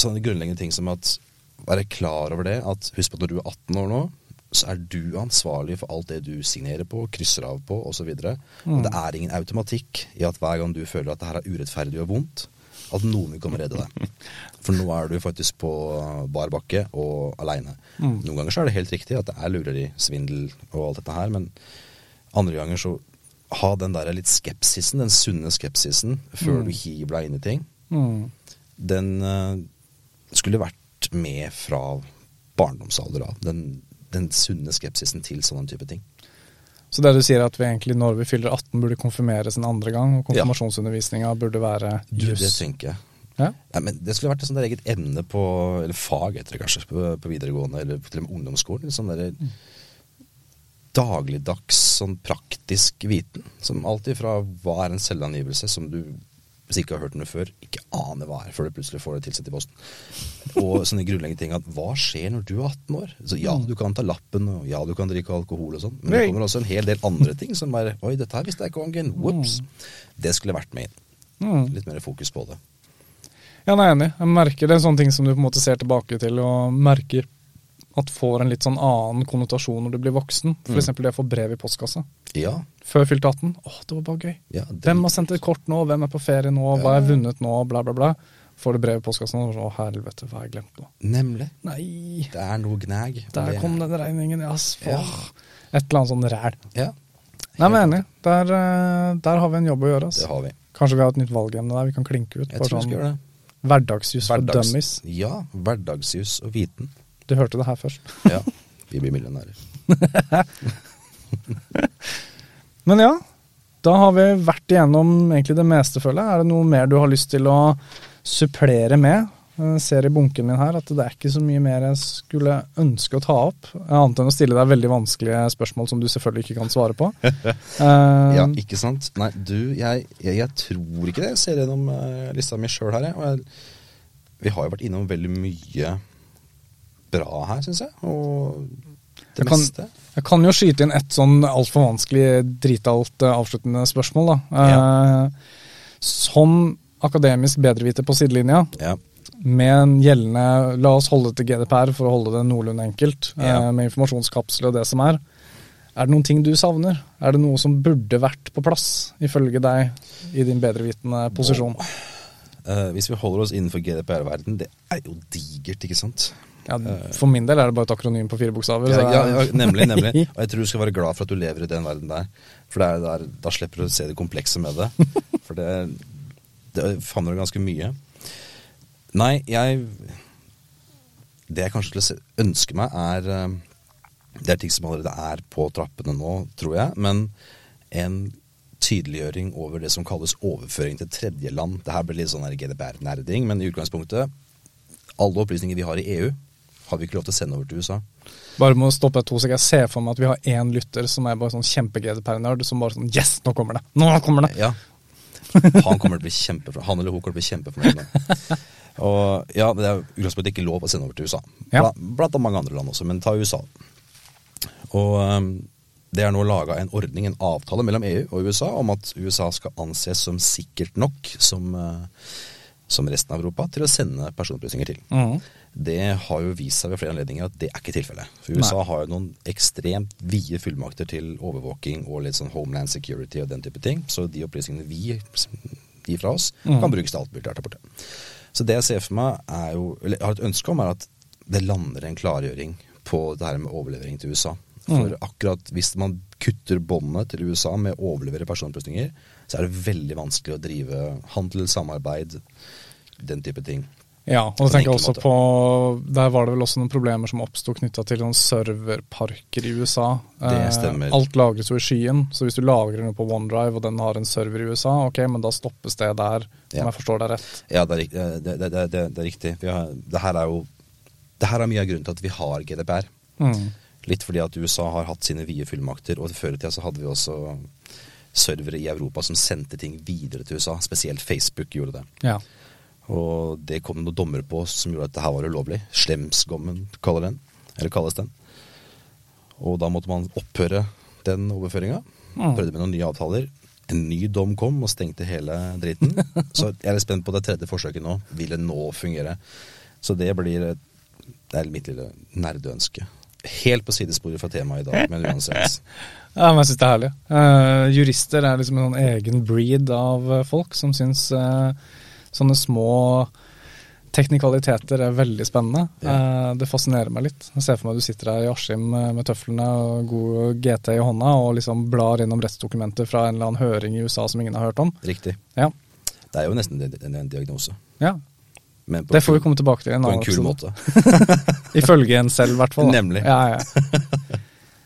sånne grunnleggende ting som at være klar over det, at husk på at når du er 18 år nå, så er du ansvarlig for alt det du signerer på, krysser av på osv. Mm. Og det er ingen automatikk i at hver gang du føler at det her er urettferdig og vondt, at noen vil komme og redde deg. For nå er du faktisk på bar bakke og aleine. Mm. Noen ganger så er det helt riktig at det er lureri, svindel og alt dette her, men andre ganger så ha den der litt skepsisen, den sunne skepsisen, før Mm. du deg inn i ting Mm. den uh, skulle vært med fra barndomsalder av. Den, den sunne skepsisen til sånne type ting. Så det du sier er at vi egentlig når vi fyller 18 burde konfirmeres en andre gang, og konfirmasjonsundervisninga burde være juss? det tenker jeg. Ja? Ja, men det skulle vært et sånt eget emne på Eller fag, det kanskje, på, på videregående eller til og med ungdomsskolen. Sånn der dagligdags, sånn praktisk viten. Som alltid fra hva er en selvangivelse som du hvis ikke har hørt noe før, ikke aner hva er før du plutselig får det tilsett i posten. Og sånne grunnleggende ting at hva skjer når du er 18 år? Så ja, du kan ta lappen, og ja, du kan drikke alkohol og sånn, men det kommer også en hel del andre ting som bare Oi, dette her visste jeg ikke om igjen. Ops. Det skulle vært med inn. Mm. Litt mer fokus på det. Ja, jeg er enig. Jeg merker det er en sånn ting som du på en måte ser tilbake til, og merker at får en litt sånn annen konnotasjon når du blir voksen. For Mm. det å få brev i postkassa. Ja. Før fylte 18. Åh, det var bare gøy. ja det- Hvem har sendt et kort nå? Hvem er på ferie nå? Hva har jeg vunnet nå? Bla, bla, bla. Får du brev i postkassen, og så, å helvete, hva har jeg glemt nå? Nemlig. Nei, Det er noe gnag. der det- kom den regningen, yes. Ja. Et eller annet sånn ræl. Ja, Nei, men enig. Der, eh, der har vi en jobb å gjøre. det Altså. har vi. Kanskje vi har et nytt valgemne der vi kan klinke ut. Jeg tror sånn, vi skal sånn gjøre det. Hverdagsjus for dummies. Ja, hverdagsjus og viten. Du hørte det her først. [LAUGHS] Ja, vi blir millionærer. [LAUGHS] Men ja, da har vi vært igjennom egentlig det meste, føler jeg. Er det noe mer du har lyst til å supplere med? Jeg ser i bunken min her at det er ikke så mye mer jeg skulle ønske å ta opp. Annet enn å stille deg veldig vanskelige spørsmål som du selvfølgelig ikke kan svare på. uh, [LAUGHS] Ja, ikke sant? Nei, du, jeg, jeg, jeg tror ikke det. Jeg ser gjennom uh, lista mi sjøl her, jeg. Og jeg, vi har jo vært innom veldig mye bra her, syns jeg. Og det Jeg kan- meste. Jeg kan jo skyte inn et sånn altfor vanskelig, dritalt eh, avsluttende spørsmål, da. Eh, Som akademisk bedreviter på sidelinja, Ja. med en gjeldende La oss holde til GDPR for å holde det noenlunde enkelt, Ja. eh, med informasjonskapsler og det som er. Er det noen ting du savner? Er det noe som burde vært på plass, ifølge deg, i din bedrevitende posisjon? Eh, hvis vi holder oss innenfor GDPR-verden, det er jo digert, ikke sant? Ja, for min del er det bare et akronym på fire bokstaver. Ja, ja, ja, nemlig, nemlig. [LAUGHS] Og jeg tror du skal være glad for at du lever i den verden der. For er der, da slipper du å se det komplekse med det. [LAUGHS] For det, det favner ganske mye. Nei, jeg det jeg kanskje skulle ønske meg, er eh, Det er ting som allerede er på trappene nå, tror jeg. Men en tydeliggjøring over det som kalles overføring til tredjeland. Det her blir litt sånn GDPR-nerding, men i utgangspunktet Alle opplysninger vi har i EU, har vi ikke lov til å sende over til USA. Bare må stoppe to sekunder. Jeg ser for meg at vi har én lytter som er bare sånn kjempe-GDPR-nerd, som bare sånn Yes, nå kommer det! Nå kommer det! Ja. Han kommer til å bli kjempefornøyd. Han eller hun kommer til å bli kjempefornøyd med. Og ja, det er utgangspunktet ikke lov å sende over til USA. Ja. Blant mange andre land også, men ta USA. Og um, det er nå laga en ordning, en avtale mellom EU og USA om at USA skal anses som sikkert nok som, uh, som resten av Europa til å sende personopplysninger til. Mm. Det har jo vist seg ved flere anledninger at det er ikke tilfellet. For USA Nei. har jo noen ekstremt vide fullmakter til overvåking og litt sånn homeland security og den type ting. Så de opplysningene vi gir fra oss, mm. kan brukes til alt mulig der borte. Så det jeg ser for meg, er jo Eller har et ønske om, er at det lander en klargjøring på det her med overlevering til USA. For mm. akkurat hvis man kutter båndet til USA med å overlevere personopplysninger, så er det veldig vanskelig å drive handel, samarbeid, den type ting. Ja, og tenker jeg en også på Der var det vel også noen problemer som oppsto knytta til noen serverparker i USA. Det stemmer. Eh, alt lagres jo i skyen, så hvis du lagrer noe på OneDrive og den har en server i USA, ok, men da stoppes det der, om Ja. jeg forstår deg rett. Ja, det er, det, det, det, det, det er riktig. Vi har, det her er jo det her er mye av grunnen til at vi har GDPR. Mm. Litt fordi at USA har hatt sine vide fullmakter, og før i tida så hadde vi også servere i Europa som sendte ting videre til USA. Spesielt Facebook gjorde det. Ja. Og det kom noen dommer på som gjorde at det her var ulovlig. Slemsgommen kaller den, eller kalles den. Og da måtte man opphøre den overføringa. Mm. Prøvde med noen nye avtaler. En ny dom kom og stengte hele driten. [LAUGHS] Så jeg er litt spent på det tredje forsøket nå. Vil det nå fungere? Så det blir Det er mitt lille nerdeønske. Helt på sidesporet fra temaet i dag, men uansett. [LAUGHS] Ja, men jeg syns det er herlig. Uh, jurister er liksom en sånn egen breed av eh, folk som syns uh, sånne små teknikaliteter er veldig spennende. Eh, det fascinerer meg litt. Jeg ser for meg at du sitter her i Askim med tøflene og god GT i hånda og liksom blar innom rettsdokumenter fra en eller annen høring i USA som ingen har hørt om. Riktig. Ja, Det er jo nesten en, en, en diagnose. ja. På Det får vi komme tilbake til i en på annen en kul episode. måte. [LAUGHS] Ifølge en selv, i hvert fall. da. Nemlig. Ja, ja.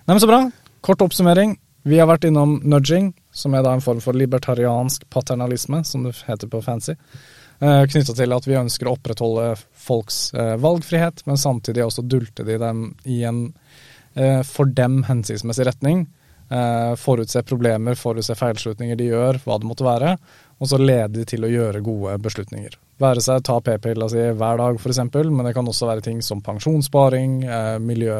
Nei, men Så bra. Kort oppsummering. Vi har vært innom nudging, som er da en form for libertariansk paternalisme, som det heter på fancy. Eh, Knytta til at vi ønsker å opprettholde folks eh, valgfrihet, men samtidig også dulte de dem i en eh, for dem hensiktsmessig retning. Eh, forutse problemer, forutse feilslutninger de gjør, hva det måtte være, og så lede de til å gjøre gode beslutninger. Være seg ta p-pilla si hver dag f.eks., men det kan også være ting som pensjonssparing, eh, miljø,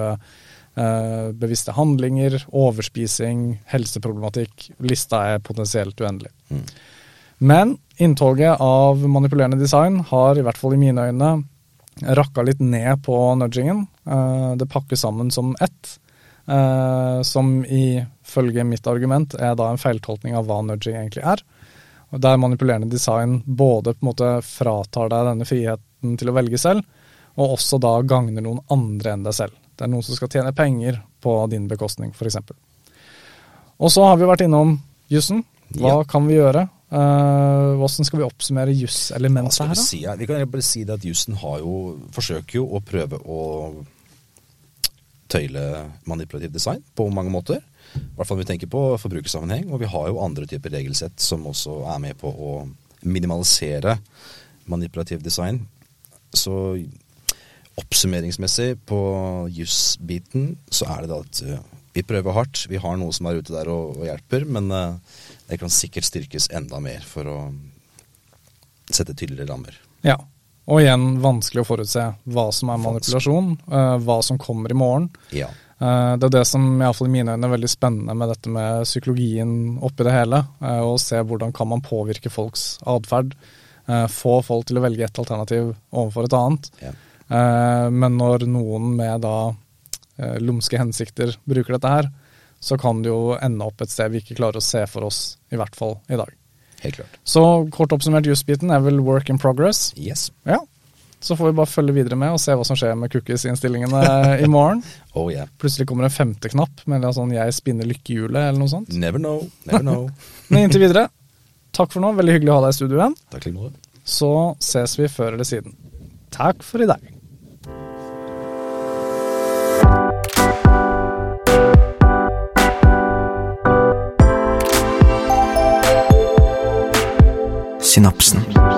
eh, handlinger, overspising, helseproblematikk. Lista er potensielt uendelig. Mm. Men inntoget av manipulerende design har i hvert fall i mine øyne rakka litt ned på nudgingen. Eh, Det pakkes sammen som ett, som ifølge mitt argument er da en feiltolkning av hva nudging egentlig er. Og Der manipulerende design både på en måte fratar deg denne friheten til å velge selv, og også da gagner noen andre enn deg selv. Det er noen som skal tjene penger på din bekostning, f.eks. Og så har vi vært innom jussen. Hva Ja. kan vi gjøre? Uh, Hvordan skal vi oppsummere jusselementet her, da? Vi kan bare si at jussen har jo, forsøker jo å prøve å tøyle manipulativ design på mange måter. I hvert fall når vi tenker på forbrukersammenheng. Og vi har jo andre typer regelsett som også er med på å minimalisere manipulativ design. Så oppsummeringsmessig på jusbiten så er det da at eh, vi prøver hardt. Vi har noe som er ute der og, og hjelper, men eh, det kan sikkert styrkes enda mer for å sette tydeligere rammer. Ja. Og igjen vanskelig å forutse hva som er manipulasjon, eh, hva som kommer i morgen. Ja. Eh, Det er det som i, fall i mine øyne er veldig spennende med dette med psykologien oppi det hele. eh, Å se hvordan kan man påvirke folks atferd. Få folk til å velge et alternativ overfor et annet. ja. Men når noen med da lumske hensikter bruker dette her, så kan det jo ende opp et sted vi ikke klarer å se for oss, i hvert fall i dag. Helt klart. Så kort oppsummert, jusbiten er vel work in progress. Yes. Ja. Så får vi bare følge videre med og se hva som skjer med cookies-innstillingene i morgen. [LAUGHS] Oh yeah. Plutselig kommer en femte knapp med sånn 'jeg spinner lykkehjulet' eller noe sånt. Never know. Never know. [LAUGHS] Men inntil videre, takk for nå. Veldig hyggelig å ha deg i studio igjen. Takk like. Så ses vi før eller siden. Takk for i dag. synapsen.